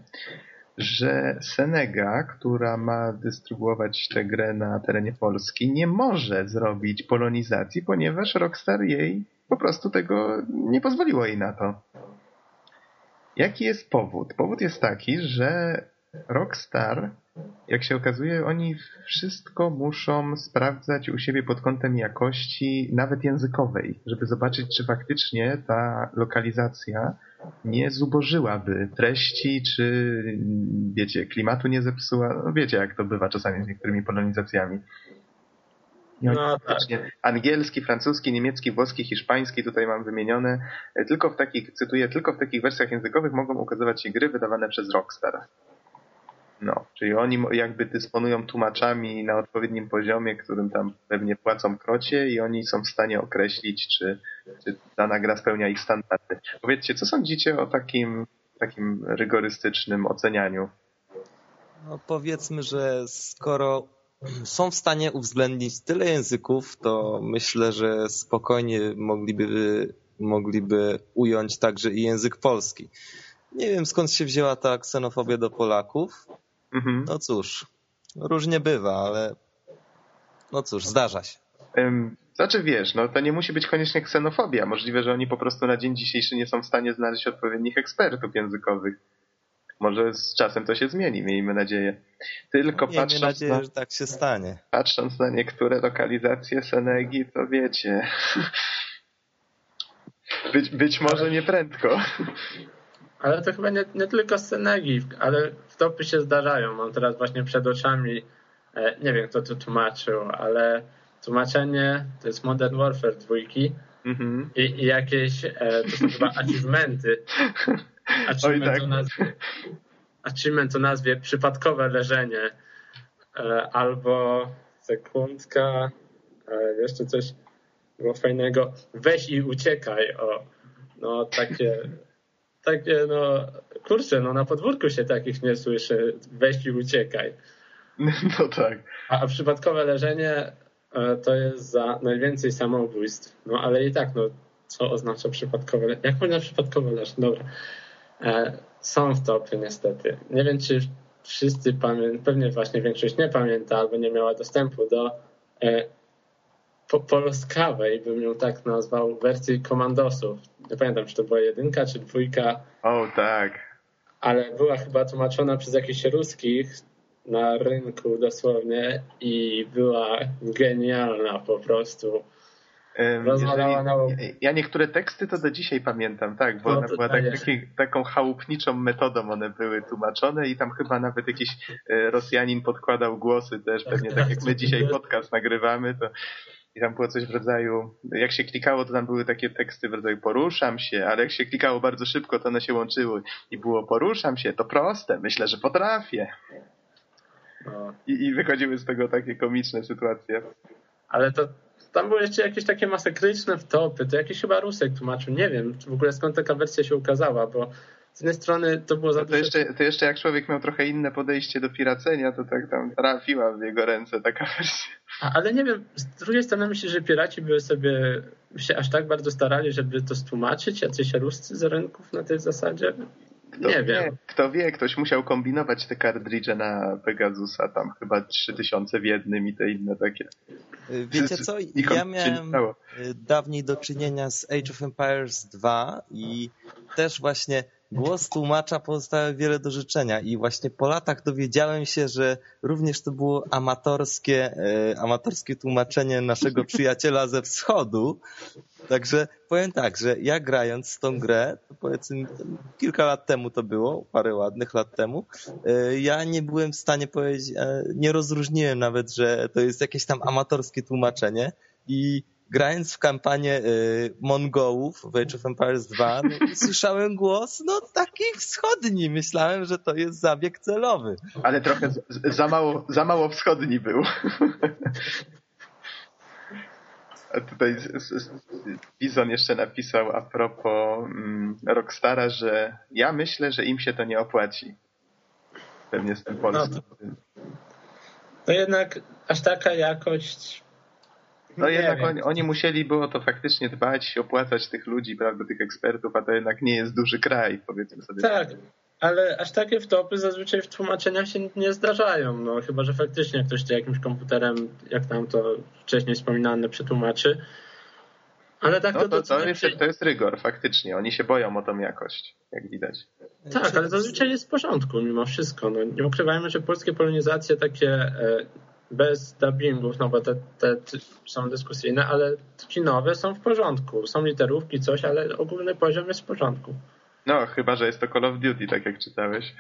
A: że Senega, która ma dystrybuować tę grę na terenie Polski, nie może zrobić polonizacji, ponieważ Rockstar jej po prostu tego nie pozwoliło jej na to. Jaki jest powód? Powód jest taki, że Rockstar, jak się okazuje, oni wszystko muszą sprawdzać u siebie pod kątem jakości, nawet językowej, żeby zobaczyć, czy faktycznie ta lokalizacja nie zubożyłaby treści, czy wiecie, klimatu nie zepsuła. No wiecie, jak to bywa czasami z niektórymi polonizacjami. No, tak. Angielski, francuski, niemiecki, włoski, hiszpański, tutaj mam wymienione. Tylko w takich, cytuję, tylko w takich wersjach językowych mogą ukazywać się gry wydawane przez Rockstar. No, czyli oni jakby dysponują tłumaczami na odpowiednim poziomie, którym tam pewnie płacą krocie i oni są w stanie określić, czy, czy dana gra spełnia ich standardy. Powiedzcie, co sądzicie o takim, takim rygorystycznym ocenianiu?
C: No powiedzmy, że skoro są w stanie uwzględnić tyle języków, to myślę, że spokojnie mogliby, mogliby ująć także i język polski. Nie wiem skąd się wzięła ta ksenofobia do Polaków, Mhm. No cóż, różnie bywa, ale no cóż, zdarza się.
A: Znaczy wiesz, no to nie musi być koniecznie ksenofobia. Możliwe, że oni po prostu na dzień dzisiejszy nie są w stanie znaleźć odpowiednich ekspertów językowych. Może z czasem to się zmieni, miejmy nadzieję. Tylko
C: miejmy patrząc nadzieję, na, że tak się stanie.
A: Patrząc na niektóre lokalizacje Senegi, to wiecie. być, być może nieprędko.
B: Ale to chyba nie, nie tylko scenegi, ale wtopy się zdarzają. Mam teraz właśnie przed oczami, e, nie wiem kto to tłumaczył, ale tłumaczenie to jest Modern Warfare dwójki mm-hmm. i, i, jakieś, e, to są chyba achievementy. Achievement, tak. o nazwie, achievement o nazwie przypadkowe leżenie e, albo sekundka, jeszcze coś było fajnego, weź i uciekaj, o, no takie takie, no kurczę, no na podwórku się takich nie słyszy, weź i uciekaj.
A: No tak.
B: A, a przypadkowe leżenie e, to jest za najwięcej samobójstw. No ale i tak, no co oznacza przypadkowe leżenie? Jak można przypadkowe leżeć? Dobra. E, są w topy niestety. Nie wiem, czy wszyscy pamiętają, pewnie właśnie większość nie pamięta albo nie miała dostępu do e, po, polskawej, bym ją tak nazwał, wersji komandosów. Nie pamiętam, czy to była jedynka, czy dwójka.
A: O, tak.
B: Ale była chyba tłumaczona przez jakichś ruskich na rynku dosłownie i była genialna po prostu.
A: Rozwalała na Ja niektóre teksty to do dzisiaj pamiętam, tak, bo no, one była tak, taki, taką chałupniczą metodą one były tłumaczone i tam chyba nawet jakiś e, Rosjanin podkładał głosy też, tak, pewnie tak, tak jak my dzisiaj podcast nagrywamy, to i tam było coś w rodzaju, jak się klikało, to tam były takie teksty w rodzaju poruszam się, ale jak się klikało bardzo szybko, to one się łączyły i było poruszam się, to proste, myślę, że potrafię. No. I, I wychodziły z tego takie komiczne sytuacje.
B: Ale to tam były jeszcze jakieś takie masakryczne wtopy, to jakiś chyba Rusek tłumaczył, nie wiem w ogóle skąd taka wersja się ukazała, bo z jednej strony to było za
A: no to, jeszcze, to jeszcze jak człowiek miał trochę inne podejście do piracenia, to tak tam trafiła w jego ręce taka wersja.
B: A, ale nie wiem, z drugiej strony myślę, że piraci by sobie się aż tak bardzo starali, żeby to stłumaczyć, jacyś ruscy z rynków na tej zasadzie.
A: Kto
B: nie
A: wie,
B: wiem.
A: Kto wie, ktoś musiał kombinować te kartridże na Pegasusa, tam chyba 3000 w jednym i te inne takie.
C: Wiecie co, ja miałem dawniej do czynienia z Age of Empires 2 i też właśnie głos tłumacza pozostaje wiele do życzenia i właśnie po latach dowiedziałem się, że również to było amatorskie, e, amatorskie tłumaczenie naszego przyjaciela ze wschodu. Także powiem tak, że ja grając tą grę, to powiedzmy kilka lat temu to było, parę ładnych lat temu, e, ja nie byłem w stanie powiedzieć, e, nie rozróżniłem nawet, że to jest jakieś tam amatorskie tłumaczenie i grając w kampanię y, Mongołów w Age of Empires 2, no, słyszałem głos, no taki wschodni. Myślałem, że to jest zabieg celowy.
A: Ale trochę z, za, mało, za mało wschodni był. A tutaj Bizon jeszcze napisał a propos mm, Rockstara, że ja myślę, że im się to nie opłaci. Pewnie z tym polskim. No,
B: to jednak aż taka jakość
A: no jednak oni, oni, musieli było to faktycznie dbać, opłacać tych ludzi, prawda, tych ekspertów, a to jednak nie jest duży kraj, powiedzmy sobie.
B: Tak, ale aż takie wtopy zazwyczaj w tłumaczeniach się nie zdarzają, no chyba, że faktycznie ktoś to jakimś komputerem, jak tam to wcześniej wspominane, przetłumaczy. Ale tak
A: no to, to, to, jest, to jest rygor, faktycznie. Oni się boją o tą jakość, jak widać.
B: Tak, ale zazwyczaj jest w porządku mimo wszystko. No, nie ukrywajmy, że polskie polonizacje takie e, bez dubbingów, no bo te, te są dyskusyjne, ale kinowe są w porządku. Są literówki, coś, ale ogólny poziom jest w porządku.
A: No, chyba, że jest to Call of Duty, tak jak czytałeś.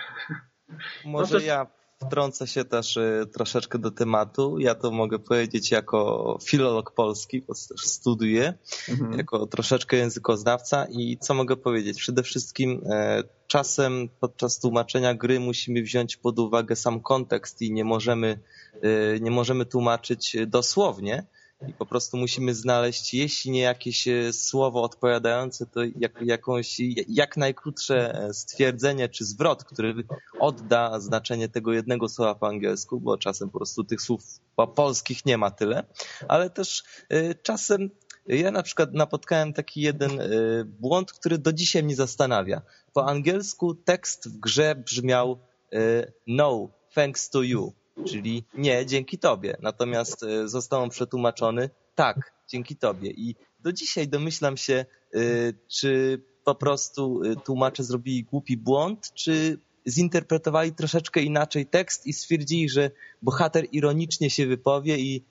C: Może no to... ja wtrącę się też y, troszeczkę do tematu. Ja to mogę powiedzieć jako filolog polski, bo też studiuję, mhm. jako troszeczkę językoznawca i co mogę powiedzieć? Przede wszystkim e, czasem podczas tłumaczenia gry musimy wziąć pod uwagę sam kontekst i nie możemy, e, nie możemy tłumaczyć dosłownie, i po prostu musimy znaleźć, jeśli nie jakieś e, słowo odpowiadające, to jak, jakąś, jak najkrótsze e, stwierdzenie czy zwrot, który odda znaczenie tego jednego słowa po angielsku, bo czasem po prostu tych słów polskich nie ma tyle, ale też e, czasem ja na przykład napotkałem taki jeden błąd, który do dzisiaj mnie zastanawia. Po angielsku tekst w grze brzmiał no, thanks to you czyli nie, dzięki tobie. Natomiast e, został on przetłumaczony tak, dzięki tobie. I do dzisiaj domyślam się, e, czy po prostu e, tłumacze zrobili głupi błąd, czy zinterpretowali troszeczkę inaczej tekst i stwierdzili, że bohater ironicznie się wypowie i,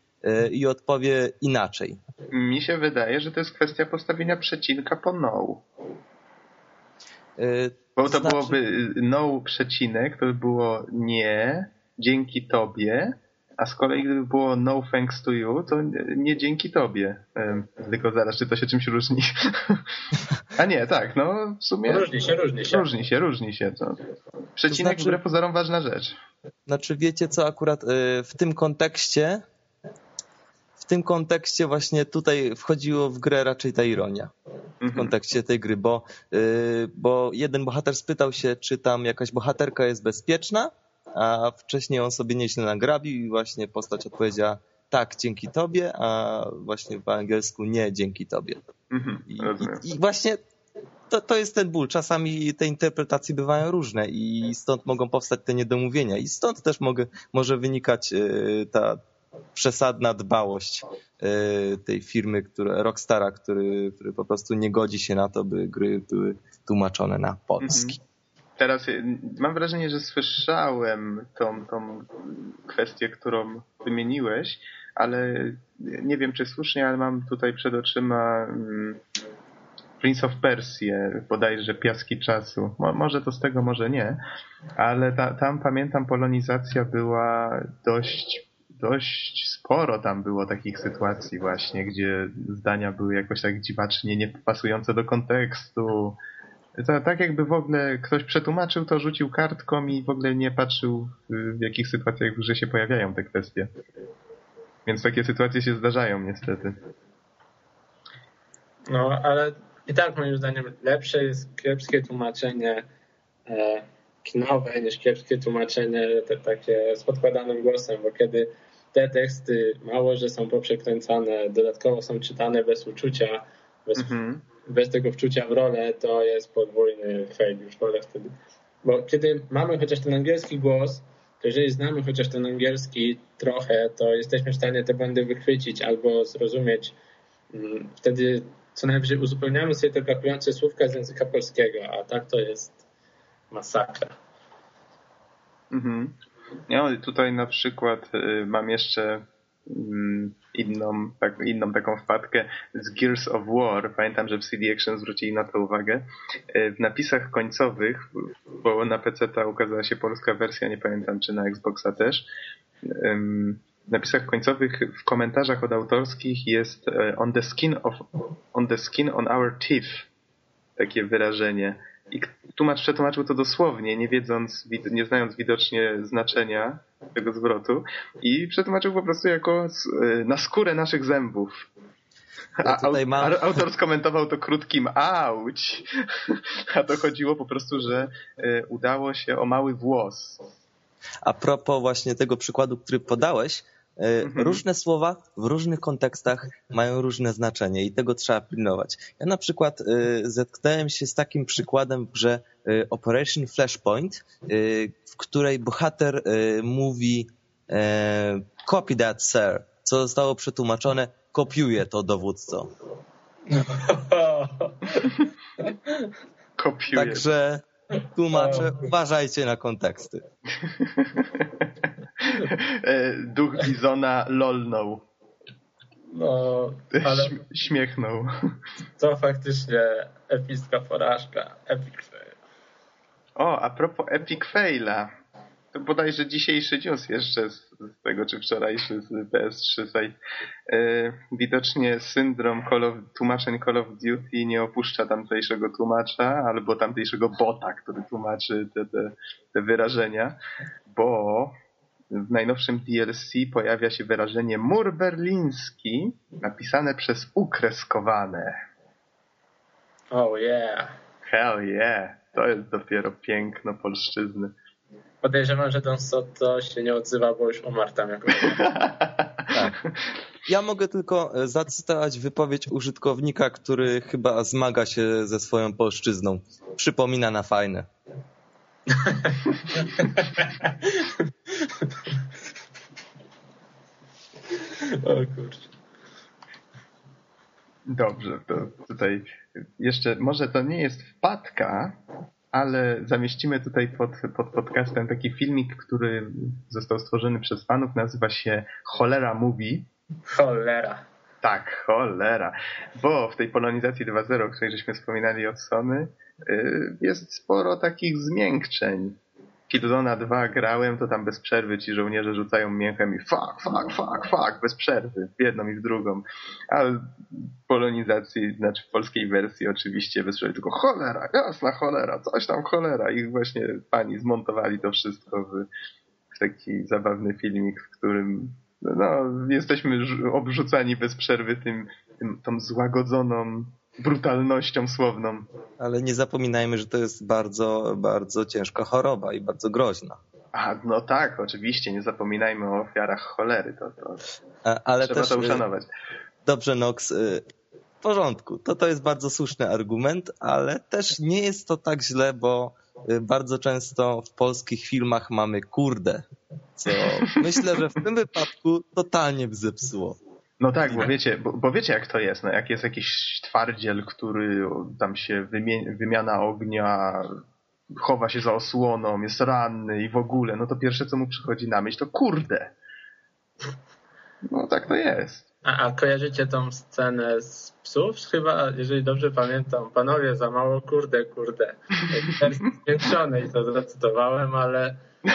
C: i odpowie inaczej.
A: Mi się wydaje, że to jest kwestia postawienia przecinka po no. Bo to znaczy... byłoby no przecinek, to by było nie, dzięki tobie, a z kolei gdyby było no thanks to you, to nie dzięki tobie. Tylko zaraz, czy to się czymś różni? a nie, tak, no w sumie...
B: Różni się, różni się.
A: Różni się, różni się. To. Przecinek to znaczy, wbrew pozorom ważna rzecz.
C: Znaczy wiecie co, akurat y, w tym kontekście w tym kontekście właśnie tutaj wchodziło w grę raczej ta ironia. w kontekście tej gry, bo, yy, bo jeden bohater spytał się, czy tam jakaś bohaterka jest bezpieczna, a wcześniej on sobie nieźle nagrabił i właśnie postać odpowiedziała tak, dzięki tobie, a właśnie po angielsku nie, dzięki tobie.
A: Mhm,
C: I, i, I właśnie to, to jest ten ból. Czasami te interpretacje bywają różne i stąd mogą powstać te niedomówienia i stąd też mogę, może wynikać yy, ta przesadna dbałość yy, tej firmy, która, Rockstara, który, który po prostu nie godzi się na to, by gry były tłumaczone na polski.
A: Teraz y, mam wrażenie, że słyszałem tą, tą kwestię, którą wymieniłeś, ale nie wiem czy słusznie, ale mam tutaj przed oczyma mm, Prince of Persia, bodajże Piaski Czasu. Mo, może to z tego, może nie, ale ta, tam pamiętam polonizacja była dość dość sporo tam było takich sytuacji właśnie, gdzie zdania były jakoś tak dziwacznie niepasujące do kontekstu. To, tak jakby w ogóle ktoś przetłumaczył to, rzucił kartką i w ogóle nie patrzył w jakich sytuacjach w grze się pojawiają te kwestie. Więc takie sytuacje się zdarzają niestety.
B: No, ale i tak moim zdaniem lepsze jest kiepskie tłumaczenie e, kinowe niż kiepskie tłumaczenie te, takie z podkładanym głosem, bo kiedy te teksty mało, że są poprzekręcane, dodatkowo są czytane bez uczucia, bez,
A: Mhm.
B: Bez tego wczucia w rolę, to jest podwójny fail już wolę wtedy. Bo kiedy mamy chociaż ten angielski głos, to jeżeli znamy chociaż ten angielski trochę, to jesteśmy w stanie te błędy wychwycić albo zrozumieć. Mm, Wtedy co najwyżej uzupełniamy sobie te brakujące słówka z języka polskiego, a tak to jest masakra.
A: Mhm. Ja tutaj na przykład y, mam jeszcze inną, tak, inną taką wpadkę z Gears of War. Pamiętam, że w CD Action zwrócili na to uwagę. Y, W napisach końcowych, bo na PC ta ukazała się polska wersja, nie pamiętam czy na Xboxa też. W napisach końcowych, w komentarzach od autorskich jest y, on the skin of, on the skin on our teeth. Takie wyrażenie. I tłumacz przetłumaczył to dosłownie, nie wiedząc, nie znając widocznie znaczenia tego zwrotu i przetłumaczył po prostu jako y, na skórę naszych zębów.
C: Ja
A: A,
C: mam-
A: autor skomentował to krótkim auć, a to chodziło po prostu, że y, udało się o mały włos.
C: A propos właśnie tego przykładu, który podałeś, e,
A: Mhm.
C: różne słowa w różnych kontekstach mają różne znaczenie i tego trzeba pilnować. Ja na przykład e, zetknąłem się z takim przykładem grze e, Operation Flashpoint, e, w której bohater e, mówi e, copy that sir, co zostało przetłumaczone kopiuje to dowódco.
A: Kopiuje.
C: Także tłumaczę, uważajcie na konteksty.
A: E, Duch Bizona lolnął.
B: No, ale
A: Śm- Śmiechnął.
B: to faktycznie epicka porażka. Epic fail.
A: O, a propos Epic Faila. To bodajże dzisiejszy news jeszcze z, z tego, czy wczorajszy z PS3 site. E, widocznie syndrom Call of, tłumaczeń Call of Duty nie opuszcza tamtejszego tłumacza albo tamtejszego bota, który tłumaczy te, te, te wyrażenia, bo w najnowszym DLC pojawia się wyrażenie mur berliński napisane przez ukreskowane.
B: Oh yeah.
A: Hell yeah! To jest dopiero piękno polszczyzny.
B: Podejrzewam, że Don Soto się nie odzywa, bo już umarł tam jako
C: Tak. Ja mogę tylko e, zacytować wypowiedź użytkownika, który chyba zmaga się ze swoją polszczyzną. Przypomina na fajne.
B: O kurczę.
A: Dobrze, to tutaj jeszcze, może to nie jest wpadka, ale zamieścimy tutaj pod, pod podcastem taki filmik, który został stworzony przez fanów, nazywa się Cholera Movie.
B: Cholera.
A: Tak, cholera. Bo w tej polonizacji 2.0, o której żeśmy wspominali od Sony, yy, jest sporo takich zmiękczeń. Killzona 2 grałem, to tam bez przerwy ci żołnierze rzucają mięchem i fuck, fuck, fuck, fuck, bez przerwy, w jedną i w drugą. A w polonizacji, znaczy w polskiej wersji oczywiście bez przerwy, tylko cholera, jasna cholera, coś tam cholera. I właśnie pani zmontowali to wszystko w, w taki zabawny filmik, w którym no, jesteśmy obrzucani bez przerwy tym, tym, tą złagodzoną brutalnością słowną.
C: Ale nie zapominajmy, że to jest bardzo, bardzo ciężka choroba i bardzo groźna.
A: A, no tak, oczywiście, nie zapominajmy o ofiarach cholery. To, to
C: A, ale
A: trzeba
C: też,
A: to uszanować.
C: Dobrze, Nox, y, w porządku. To to jest bardzo słuszny argument, ale też nie jest to tak źle, bo y, bardzo często w polskich filmach mamy kurde, co myślę, że w tym wypadku totalnie by zepsuło.
A: No tak, bo wiecie, bo, bo, wiecie jak to jest. No, jak jest jakiś twardziel, który tam się wymie- wymiana ognia chowa się za osłoną, jest ranny i w ogóle, no to pierwsze co mu przychodzi na myśl to kurde. No tak to jest.
B: A, a kojarzycie tą scenę z psów? Chyba, jeżeli dobrze pamiętam, panowie za mało kurde, kurde. Wersji zwiększonej to zacytowałem, ale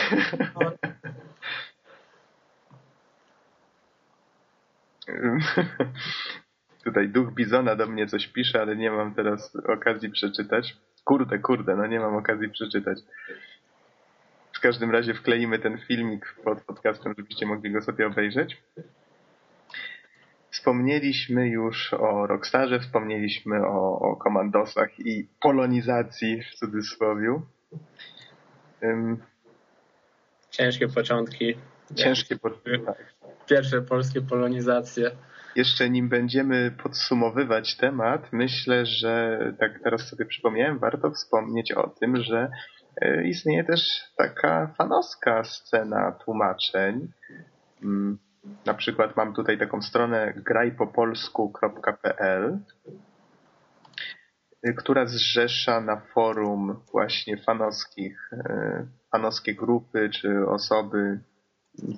A: Tutaj duch Bizona do mnie coś pisze, ale nie mam teraz okazji przeczytać. Kurde, kurde, no nie mam okazji przeczytać. W każdym razie wkleimy ten filmik pod podcastem, żebyście mogli go sobie obejrzeć. Wspomnieliśmy już o Rockstarze, wspomnieliśmy o, o komandosach i polonizacji w cudzysłowie. Um,
B: ciężkie początki.
A: Ciężkie. Tak.
B: Pierwsze polskie polonizacje.
A: Jeszcze nim będziemy podsumowywać temat, myślę, że tak teraz sobie przypomniałem, warto wspomnieć o tym, że istnieje też taka fanowska scena tłumaczeń. Na przykład mam tutaj taką stronę grajpopolsku.pl, która zrzesza na forum właśnie fanowskich, fanowskie grupy czy osoby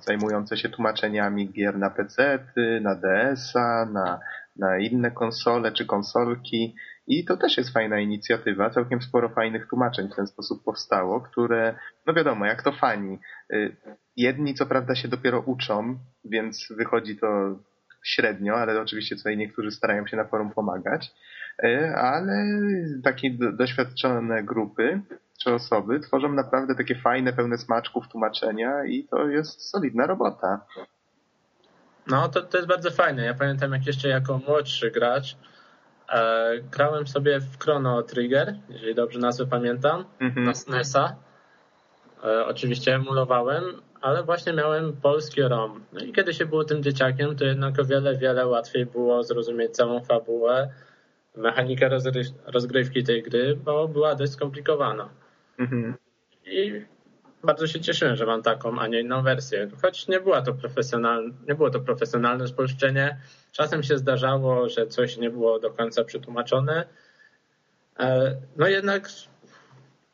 A: zajmujące się tłumaczeniami gier na PC, na DS-a, na, na inne konsole czy konsolki. I to też jest fajna inicjatywa. Całkiem sporo fajnych tłumaczeń w ten sposób powstało, które, no wiadomo, jak to fani. Jedni co prawda się dopiero uczą, więc wychodzi to średnio, ale oczywiście tutaj niektórzy starają się na forum pomagać. Ale takie doświadczone grupy czy osoby tworzą naprawdę takie fajne, pełne smaczków tłumaczenia i to jest solidna robota.
B: No, to, to jest bardzo fajne. Ja pamiętam, jak jeszcze jako młodszy gracz e, grałem sobie w Chrono Trigger, jeżeli dobrze nazwę pamiętam, mm-hmm. na SNESa. E, oczywiście emulowałem, ale właśnie miałem polski ROM. No i kiedy się było tym dzieciakiem, to jednak o wiele, wiele łatwiej było zrozumieć całą fabułę, mechanikę rozgrywki tej gry, bo była dość skomplikowana. Mhm. I bardzo się cieszyłem, że mam taką, a nie inną wersję. Choć nie, była to profesjonalne, nie było to profesjonalne spolszczenie. Czasem się zdarzało, że coś nie było do końca przetłumaczone. E, no jednak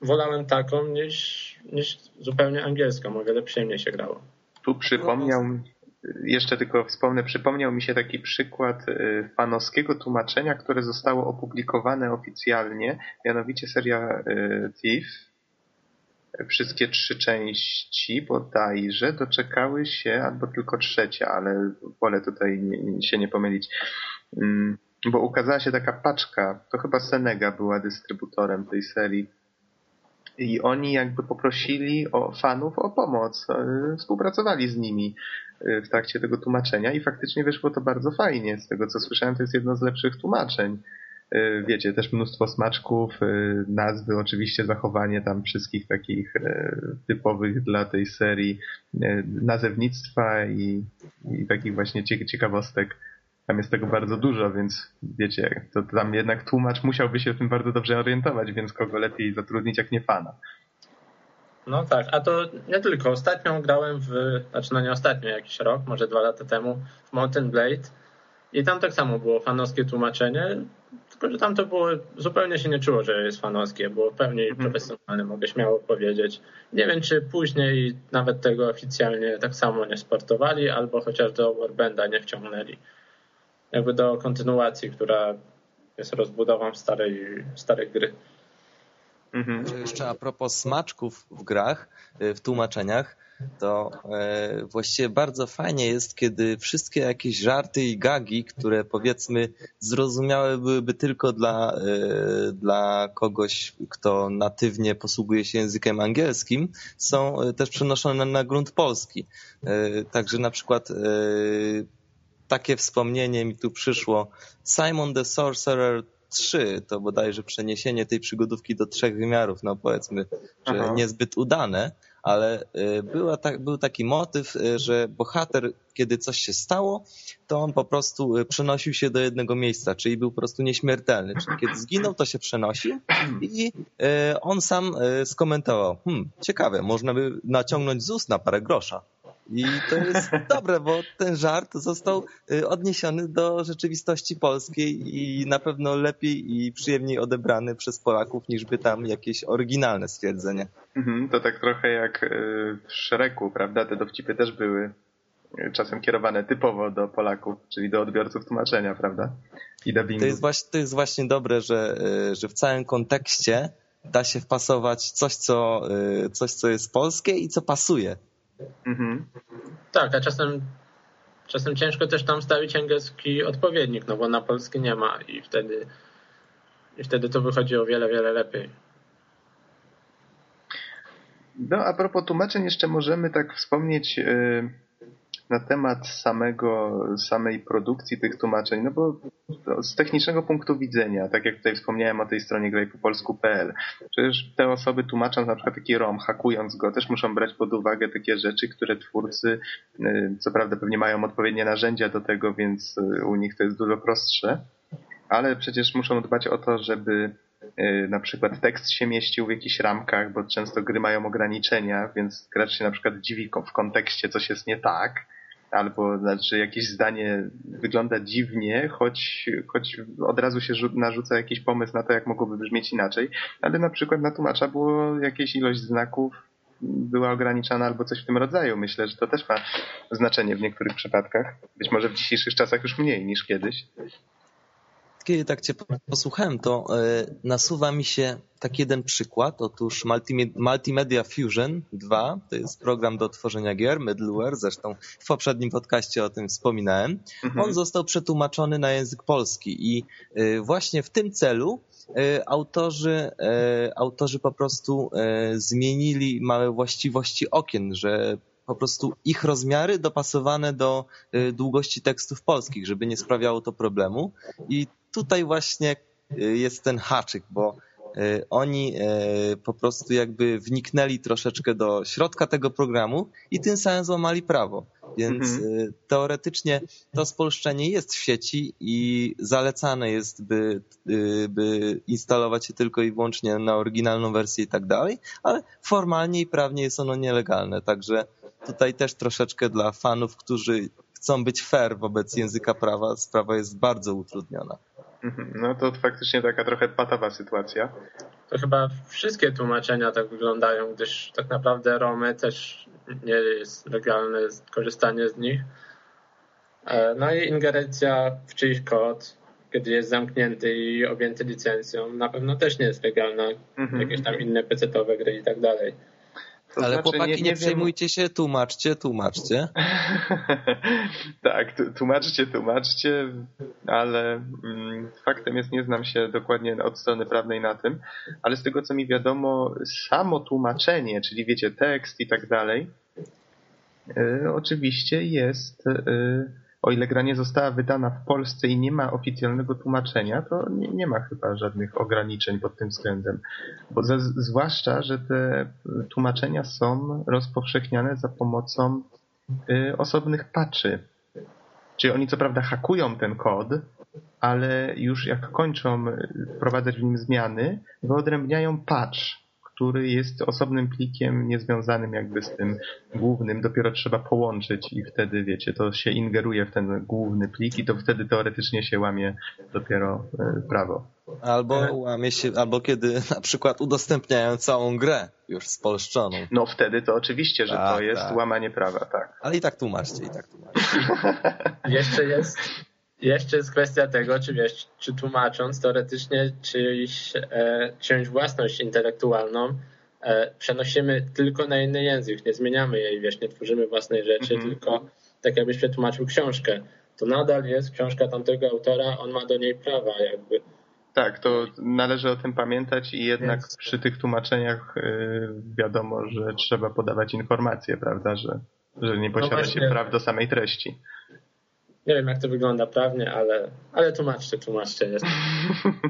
B: wolałem taką niż, niż zupełnie angielską. O wiele przyjemniej się grało.
A: Tu przypomniał, jeszcze tylko wspomnę, przypomniał mi się taki przykład fanowskiego tłumaczenia, które zostało opublikowane oficjalnie, mianowicie seria y, Thief, wszystkie trzy części bodajże doczekały się, albo tylko trzecia, ale wolę tutaj się nie pomylić. Mm, bo ukazała się taka paczka, to chyba Senega była dystrybutorem tej serii. I oni jakby poprosili o fanów o pomoc, e, współpracowali z nimi e, w trakcie tego tłumaczenia i faktycznie wyszło to bardzo fajnie. Z tego co słyszałem, to jest jedno z lepszych tłumaczeń. E, wiecie, też mnóstwo smaczków, e, nazwy, oczywiście zachowanie tam wszystkich takich e, typowych dla tej serii nazewnictwa i, i takich właśnie ciekawostek. Tam jest tego bardzo dużo, więc wiecie, to tam jednak tłumacz musiałby się w tym bardzo dobrze orientować, więc kogo lepiej zatrudnić jak nie fana.
B: No tak, a to nie tylko. Ostatnio grałem w, znaczy no nie ostatnio, jakiś rok, może dwa lata temu, w Mountain Blade i tam tak samo było fanowskie tłumaczenie, tylko że tam to było, zupełnie się nie czuło, że jest fanowskie, było pewnie mhm. profesjonalne, mogę śmiało powiedzieć. Nie wiem, czy później nawet tego oficjalnie tak samo nie sportowali, albo chociaż do Warbanda nie wciągnęli. Jakby do kontynuacji, która jest rozbudową starej, starej gry.
C: Mhm. Jeszcze a propos smaczków w grach, y, w tłumaczeniach, to e, właściwie bardzo fajnie jest, kiedy wszystkie jakieś żarty i gagi, które powiedzmy zrozumiałe byłyby tylko dla, e, dla kogoś, kto natywnie posługuje się językiem angielskim, są e, też przenoszone na grunt polski. Także na przykład takie wspomnienie mi tu przyszło. Simon the Sorcerer 3, to bodajże przeniesienie tej przygodówki do trzech wymiarów, no powiedzmy, że
A: Aha.
C: niezbyt udane, ale y, była ta, był taki motyw, y, że bohater, kiedy coś się stało, to on po prostu y, przenosił się do jednego miejsca, czyli był po prostu nieśmiertelny. Czyli kiedy zginął, to się przenosił i on sam skomentował, hmm, ciekawe, można by naciągnąć z ust na parę grosza. I to jest dobre, bo ten żart został y, odniesiony do rzeczywistości polskiej i na pewno lepiej i przyjemniej odebrany przez Polaków niż by tam jakieś oryginalne stwierdzenie.
A: Mhm, to tak trochę jak y, w Szreku, prawda? Te dowcipy też były y, czasem kierowane typowo do Polaków, czyli do odbiorców tłumaczenia, prawda? I dubbingu.
C: To jest właśnie, to jest właśnie dobre, że, że w całym kontekście da się wpasować coś co, coś, co jest polskie i co pasuje.
A: Mhm.
B: Tak, a czasem, czasem ciężko też tam stawić angielski odpowiednik, no bo na polski nie ma i wtedy, i wtedy to wychodzi o wiele, wiele lepiej.
A: No, a propos tłumaczeń, jeszcze możemy tak wspomnieć y, na temat samego, samej produkcji tych tłumaczeń, no bo z technicznego punktu widzenia, tak jak tutaj wspomniałem o tej stronie grajpopolsku.pl, przecież te osoby tłumacząc na przykład taki ROM, hakując go, też muszą brać pod uwagę takie rzeczy, które twórcy, y, co prawda pewnie mają odpowiednie narzędzia do tego, więc y, u nich to jest dużo prostsze, ale przecież muszą dbać o to, żeby y, na przykład tekst się mieścił w jakichś ramkach, bo często gry mają ograniczenia, więc gracz się na przykład dziwi w kontekście, coś jest nie tak, albo znaczy jakieś zdanie wygląda dziwnie, choć, choć od razu się rzu- narzuca jakiś pomysł na to, jak mogłoby brzmieć inaczej, ale na przykład na tłumacza było jakieś ilość znaków była ograniczana albo coś w tym rodzaju. Myślę, że to też ma znaczenie w niektórych przypadkach. Być może w dzisiejszych czasach już mniej niż kiedyś.
C: Kiedy tak cię posłuchałem, to y, nasuwa mi się tak jeden przykład. Otóż Multime- Multimedia Fusion 2 to jest program do tworzenia gier, middleware, zresztą w poprzednim podcaście o tym wspominałem.
A: Mhm.
C: On został przetłumaczony na język polski i y, właśnie w tym celu y, autorzy, autorzy po prostu zmienili małe właściwości okien, że po prostu ich rozmiary dopasowane do długości tekstów polskich, żeby nie sprawiało to problemu. I tutaj właśnie y, jest ten haczyk, bo y, oni y, po prostu jakby wniknęli troszeczkę do środka tego programu i tym samym złamali prawo. Więc
A: Mhm.
C: teoretycznie to spolszczenie jest w sieci i zalecane jest, by, by instalować je tylko i wyłącznie na oryginalną wersję i tak dalej, ale formalnie i prawnie jest ono nielegalne. Także tutaj też troszeczkę dla fanów, którzy chcą być fair wobec języka prawa, sprawa jest bardzo utrudniona.
A: Mhm. No to faktycznie taka trochę patowa sytuacja.
B: To chyba wszystkie tłumaczenia tak wyglądają, gdyż tak naprawdę Romy też nie jest legalne korzystanie z nich. E, No i ingerencja w czyjś kod, kiedy jest zamknięty i objęty licencją, na pewno też nie jest legalna.
A: Mhm.
B: Jakieś tam inne pecetowe gry i tak dalej.
A: To
C: Ale
A: znaczy,
C: chłopaki, nie,
A: wiem-
C: przejmujcie się, tłumaczcie, tłumaczcie.
A: tak, tłumaczcie, tłumaczcie, ale mm, faktem jest, nie znam się dokładnie od strony prawnej na tym, ale z tego co mi wiadomo, samo tłumaczenie, czyli wiecie, tekst i tak dalej, y, oczywiście jest, y, o ile gra nie została wydana w Polsce i nie ma oficjalnego tłumaczenia, to nie, nie ma chyba żadnych ograniczeń pod tym względem. Bo za, zwłaszcza, że te tłumaczenia są rozpowszechniane za pomocą y, osobnych patchy. Czyli oni co prawda hakują ten kod, ale już jak kończą y, wprowadzać w nim zmiany, wyodrębniają patch, który jest osobnym plikiem niezwiązanym jakby z tym głównym. Dopiero trzeba połączyć i wtedy, wiecie, to się ingeruje w ten główny plik i to wtedy teoretycznie się łamie dopiero y, prawo.
C: Albo łamie się, albo kiedy na przykład udostępniają całą grę już spolszczoną.
A: No wtedy to oczywiście, że to
C: Tak,
A: jest
C: tak.
A: łamanie prawa, tak.
C: Ale i tak tłumaczcie, i tak tłumaczcie.
B: Jeszcze jest, jeszcze jest kwestia tego, czy wiesz, czy tłumacząc teoretycznie czyjś, e, czyjąś własność intelektualną e, przenosimy tylko na inny język, nie zmieniamy jej, wiesz, nie tworzymy własnej rzeczy,
A: Mhm.
B: tylko tak jakbyś przetłumaczył książkę. To nadal jest książka tamtego autora, on ma do niej prawa jakby.
A: Tak, to należy o tym pamiętać i jednak
B: Więc-
A: przy tych tłumaczeniach y, wiadomo, że trzeba podawać informacje, prawda, że, że nie posiada się
B: właśnie.
A: praw do samej treści.
B: Nie wiem, jak to wygląda prawnie, ale, ale tłumaczcie, tłumaczcie. Jest.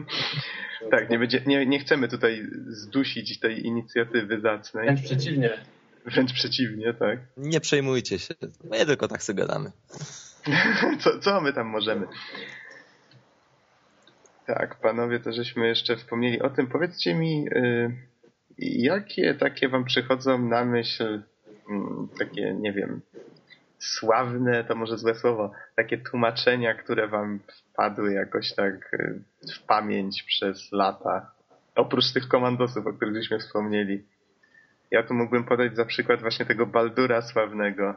A: tak, nie, będzie, nie, nie chcemy tutaj zdusić tej inicjatywy zacnej.
B: Wręcz przeciwnie.
A: Wręcz przeciwnie, tak.
C: Nie przejmujcie się. My tylko tak sobie gadamy.
A: co, co my tam możemy? Tak, panowie, to żeśmy jeszcze wspomnieli o tym. Powiedzcie mi, y, jakie takie wam przychodzą na myśl, y, takie, nie wiem, sławne, to może złe słowo, takie tłumaczenia, które wam wpadły jakoś tak y, w pamięć przez lata. Oprócz tych komandosów, o których żeśmy wspomnieli. Ja tu mógłbym podać za przykład właśnie tego Baldura sławnego,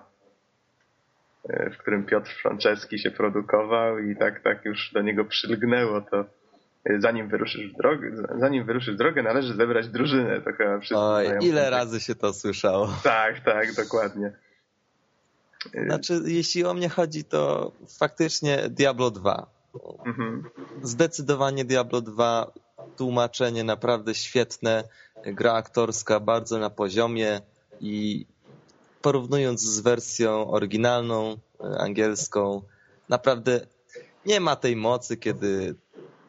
A: y, w którym Piotr Franceski się produkował i tak, tak już do niego przylgnęło to y, zanim wyruszysz w drogę, zanim wyruszysz w drogę, należy zebrać drużynę. To chyba wszyscy
C: Oj, ile razy się to słyszało.
A: Tak, tak, dokładnie.
C: Znaczy, jeśli o mnie chodzi, to faktycznie Diablo 2.
A: Mhm.
C: Zdecydowanie Diablo 2, tłumaczenie naprawdę świetne, gra aktorska bardzo na poziomie i porównując z wersją oryginalną, angielską, naprawdę nie ma tej mocy, kiedy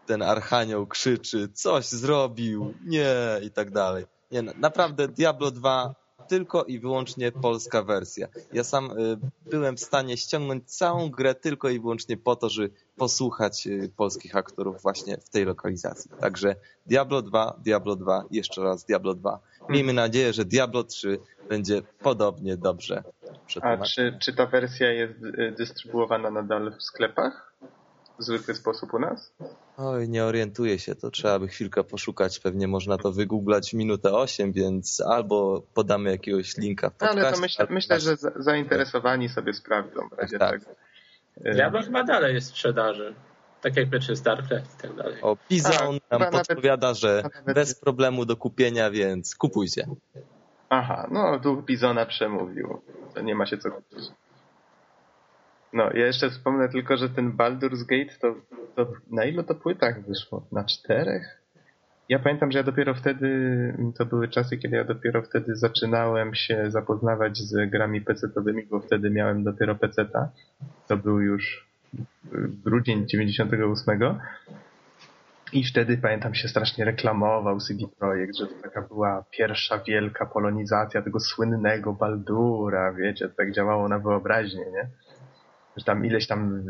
C: ten archanioł krzyczy, coś zrobił, nie i tak dalej. Nie, naprawdę Diablo 2 tylko i wyłącznie polska wersja. Ja sam y, byłem w stanie ściągnąć całą grę tylko i wyłącznie po to, żeby posłuchać y, polskich aktorów właśnie w tej lokalizacji. Także Diablo 2, Diablo 2, jeszcze raz Diablo 2. Miejmy nadzieję, że Diablo 3 będzie podobnie dobrze
A: A czy, czy ta wersja jest y, dystrybuowana nadal w sklepach? W zwykły sposób u nas?
C: Oj, nie orientuję się, to trzeba by chwilkę poszukać. Pewnie można to wygooglać minutę 8, więc albo podamy jakiegoś linka w podcaście.
A: Ale to myślę, myślę że zainteresowani sobie sprawdzą. W razie tak.
B: tak. Diablo chyba dalej jest w sprzedaży. Tak jak pierwszy StarCraft i tak dalej.
C: O, Pizon tak, nam podpowiada, nawet, że bez problemu do kupienia, więc kupujcie.
A: Aha, no tu Pizona przemówił. To nie ma się co kupić. No, ja jeszcze wspomnę tylko, że ten Baldur's Gate to, to na ilu to płytach wyszło? Na czterech? Ja pamiętam, że ja dopiero wtedy, to były czasy, kiedy ja dopiero wtedy zaczynałem się zapoznawać z grami PC-towymi, bo wtedy miałem dopiero PC-ta. To był już grudzień 98. I wtedy pamiętam się strasznie reklamował CD Projekt, że to taka była pierwsza wielka polonizacja tego słynnego Baldura, wiecie, tak działało na wyobraźnię, nie? Że tam ileś tam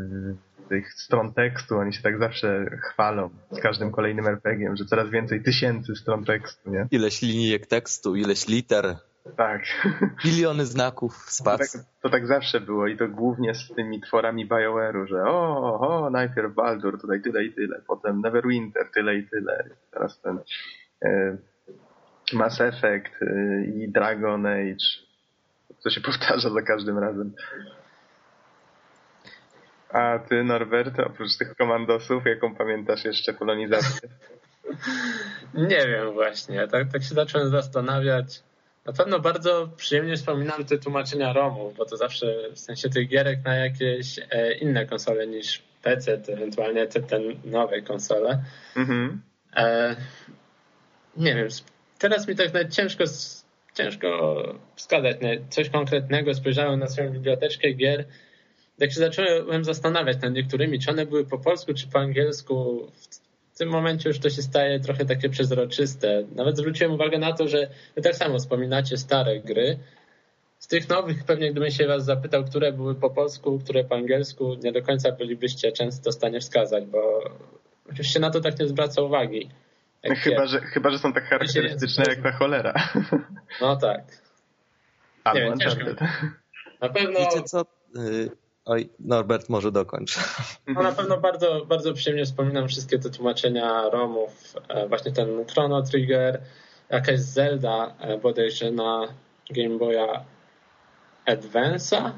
A: tych stron tekstu, oni się tak zawsze chwalą z każdym kolejnym RPG-iem, że coraz więcej tysięcy stron tekstu, nie?
C: Ileś linijek tekstu, ileś liter.
A: Tak.
C: Miliony znaków, spacji.
A: To tak, to tak zawsze było i to głównie z tymi tworami BioWare'u, że o, o, najpierw Baldur, tutaj tyle i tyle, potem Neverwinter, tyle i tyle, teraz ten e, Mass Effect e, i Dragon Age, co się powtarza za każdym razem. A ty, Norbert, oprócz tych komandosów, jaką pamiętasz jeszcze polonizację?
B: Nie wiem właśnie. Tak, tak się zacząłem zastanawiać. Na pewno bardzo przyjemnie wspominam te tłumaczenia ROMów, bo to zawsze w sensie tych gierek na jakieś e, inne konsole niż PC, ewentualnie te, te nowe konsole. Mhm. E, nie wiem, teraz mi tak nawet ciężko, ciężko wskazać coś konkretnego. Spojrzałem na swoją biblioteczkę gier tak się zacząłem zastanawiać nad niektórymi, czy one były po polsku, czy po angielsku. W tym momencie już to się staje trochę takie przezroczyste. Nawet zwróciłem uwagę na to, że wy tak samo wspominacie stare gry. Z tych nowych pewnie gdybym się was zapytał, które były po polsku, które po angielsku, nie do końca bylibyście często w stanie wskazać, bo oczywiście na to tak nie zwraca uwagi.
A: chyba, że, chyba, że są tak charakterystyczne jak ta cholera.
B: No tak.
A: Albo nie wiem,
B: Na pewno...
C: Wiecie co? Oj, Norbert może dokończ.
B: No na pewno bardzo, bardzo przyjemnie wspominam wszystkie te tłumaczenia ROMów, e, właśnie ten Chrono Trigger, jakaś Zelda e, bodajże na Game Boya Advance'a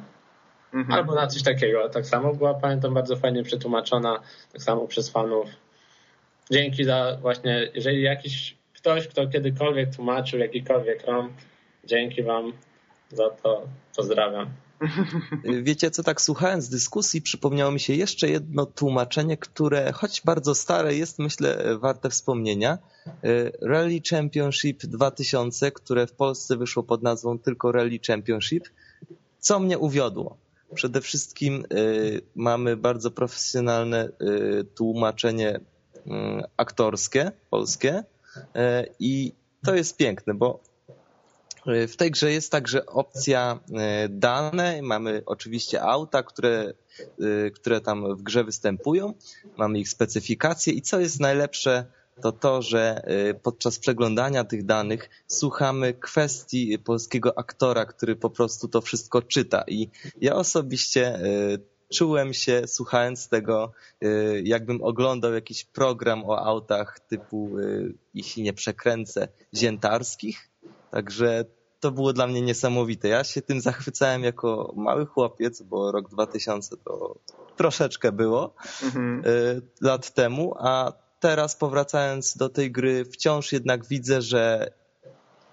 B: mhm. albo na coś takiego. Tak samo była, pamiętam, bardzo fajnie przetłumaczona, tak samo przez fanów. Dzięki za właśnie, jeżeli jakiś ktoś, kto kiedykolwiek tłumaczył jakikolwiek ROM, dzięki wam za to. Pozdrawiam.
C: Wiecie co, tak słuchając dyskusji przypomniało mi się jeszcze jedno tłumaczenie, które choć bardzo stare jest, myślę, warte wspomnienia. Rally Championship 2000, które w Polsce wyszło pod nazwą tylko Rally Championship. Co mnie uwiodło? Przede wszystkim mamy bardzo profesjonalne tłumaczenie aktorskie, polskie i to jest piękne, bo w tej grze jest także opcja dane, mamy oczywiście auta, które, które tam w grze występują, mamy ich specyfikacje i co jest najlepsze, to to, że podczas przeglądania tych danych słuchamy kwestii polskiego aktora, który po prostu to wszystko czyta. I ja osobiście czułem się, słuchając tego, jakbym oglądał jakiś program o autach typu, jeśli nie przekręcę, ziętarskich. Także to było dla mnie niesamowite. Ja się tym zachwycałem jako mały chłopiec, bo rok 2000 to troszeczkę było mhm. lat temu, a teraz powracając do tej gry, wciąż jednak widzę, że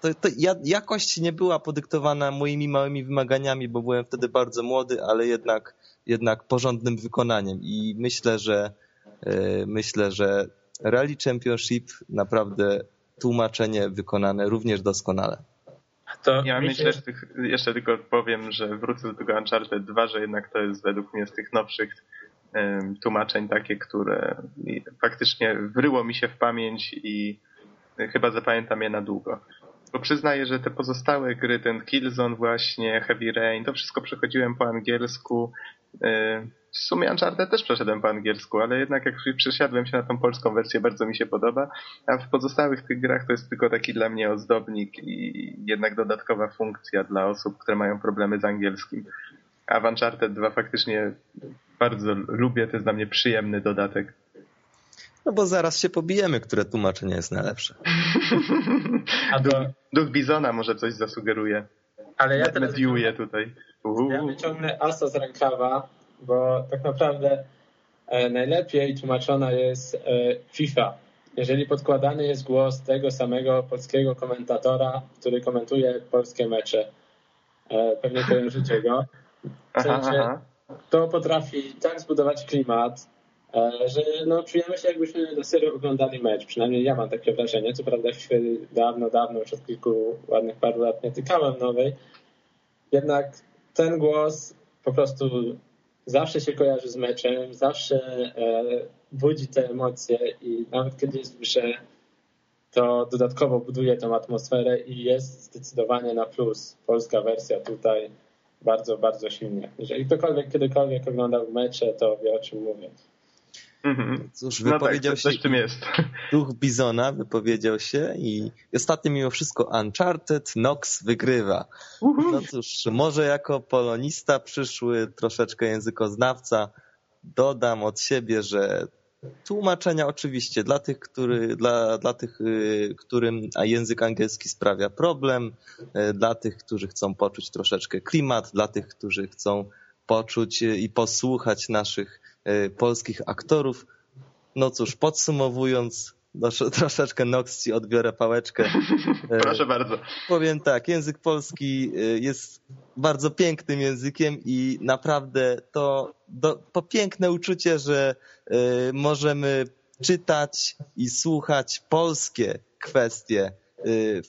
C: to, to jakość nie była podyktowana moimi małymi wymaganiami, bo byłem wtedy bardzo młody, ale jednak, jednak porządnym wykonaniem. I myślę, że e, myślę, że Rally Championship naprawdę tłumaczenie wykonane również doskonale.
A: To ja myślę, że tych, jeszcze tylko powiem, że wrócę do tego Uncharted 2, że jednak to jest według mnie z tych nowszych tłumaczeń takie, które faktycznie wryło mi się w pamięć i chyba zapamiętam je na długo. Bo przyznaję, że te pozostałe gry, ten Killzone właśnie, Heavy Rain, to wszystko przechodziłem po angielsku. W sumie Uncharted też przeszedłem po angielsku, ale jednak jak przesiadłem się na tą polską wersję, bardzo mi się podoba. A w pozostałych tych grach to jest tylko taki dla mnie ozdobnik i jednak dodatkowa funkcja dla osób, które mają problemy z angielskim. A w Uncharted 2 faktycznie bardzo lubię, to jest dla mnie przyjemny dodatek.
C: No bo zaraz się pobijemy, które tłumaczenie jest najlepsze.
A: A duch Bizona może coś zasugeruje. Ale ja teraz mediuję tutaj.
B: Ja wyciągnę asa z rękawa, bo tak naprawdę e, najlepiej tłumaczona jest e, FIFA. Jeżeli podkładany jest głos tego samego polskiego komentatora, który komentuje polskie mecze. E, pewnie kojarzycie go. W sensie, to potrafi tak zbudować klimat, że no, czujemy się jakbyśmy na serio oglądali mecz. Przynajmniej ja mam takie wrażenie. Co prawda się dawno, dawno, już od kilku ładnych paru lat nie tykałem nowej. Jednak ten głos po prostu zawsze się kojarzy z meczem, zawsze e, budzi te emocje i nawet kiedy jest słyszę, to dodatkowo buduje tą atmosferę i jest zdecydowanie na plus. Polska wersja tutaj bardzo, bardzo silnie. Jeżeli ktokolwiek kiedykolwiek oglądał mecze, to wie o czym mówię.
C: Mhm. Cóż, wypowiedział no tak, się.
A: Tym jest.
C: Duch Bizona wypowiedział się i ostatnio mimo wszystko Uncharted Nox wygrywa. No cóż, może jako polonista przyszły, troszeczkę językoznawca, dodam od siebie, że Tłumaczenia oczywiście dla tych, który, dla, dla tych, y, którym język angielski sprawia problem, y, dla tych, którzy chcą poczuć troszeczkę klimat, dla tych, którzy chcą poczuć i posłuchać naszych polskich aktorów. No cóż, podsumowując, troszeczkę Nox ci odbiorę pałeczkę.
A: Proszę bardzo.
C: Powiem tak, język polski jest bardzo pięknym językiem i naprawdę to do, to piękne uczucie, że możemy czytać i słuchać polskie kwestie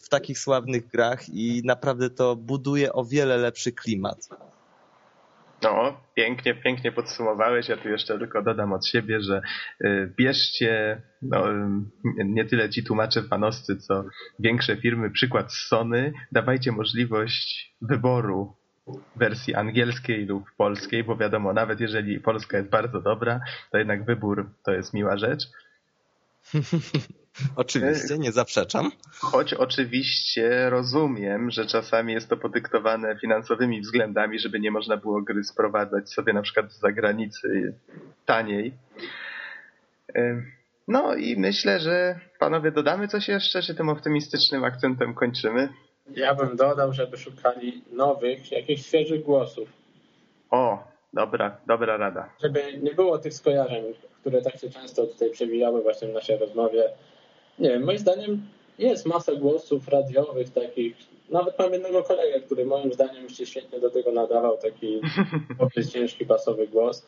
C: w takich sławnych grach i naprawdę to buduje o wiele lepszy klimat.
A: No, pięknie, pięknie podsumowałeś. Ja tu jeszcze tylko dodam od siebie, że y, bierzcie no, nie tyle ci tłumacze fanowscy, co większe firmy, przykład Sony, dawajcie możliwość wyboru wersji angielskiej lub polskiej, bo wiadomo, nawet jeżeli polska jest bardzo dobra, to jednak wybór to jest miła rzecz.
C: Oczywiście, nie zaprzeczam.
A: Choć oczywiście rozumiem, że czasami jest to podyktowane finansowymi względami, żeby nie można było gry sprowadzać sobie na przykład z zagranicy taniej. No i myślę, że panowie dodamy coś jeszcze, czy tym optymistycznym akcentem kończymy?
B: Ja bym dodał, żeby szukali nowych, jakichś świeżych głosów.
A: O, dobra, dobra rada.
B: Żeby nie było tych skojarzeń, które tak się często tutaj przewijały właśnie w naszej rozmowie. Nie wiem, moim zdaniem jest masa głosów radiowych takich. Nawet mam jednego kolegę, który moim zdaniem się świetnie do tego nadawał, taki dobry, ciężki, basowy głos.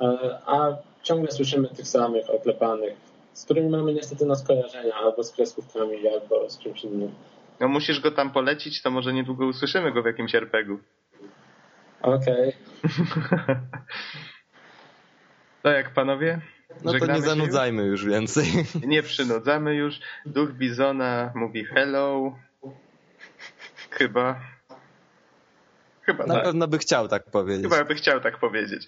B: E, a ciągle słyszymy tych samych oklepanych, z którymi mamy niestety na skojarzenia, albo z kreskówkami, albo z czymś innym.
A: No musisz go tam polecić, to może niedługo usłyszymy go w jakimś RPG-u.
B: Okej. Okay.
A: To jak panowie?
C: No to nie zanudzajmy już więcej.
A: Już? Nie przynudzamy już. Duch Bizona mówi hello. Chyba. Chyba
C: Na
A: tak.
C: pewno by chciał tak powiedzieć.
A: Chyba by chciał tak powiedzieć.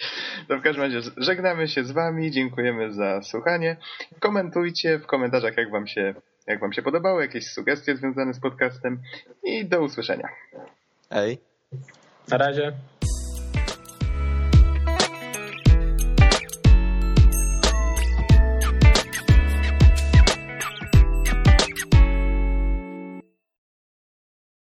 A: To w każdym razie żegnamy się z wami, dziękujemy za słuchanie. Komentujcie w komentarzach, jak wam się, jak wam się podobało, jakieś sugestie związane z podcastem i do usłyszenia.
C: Ej.
B: Na razie.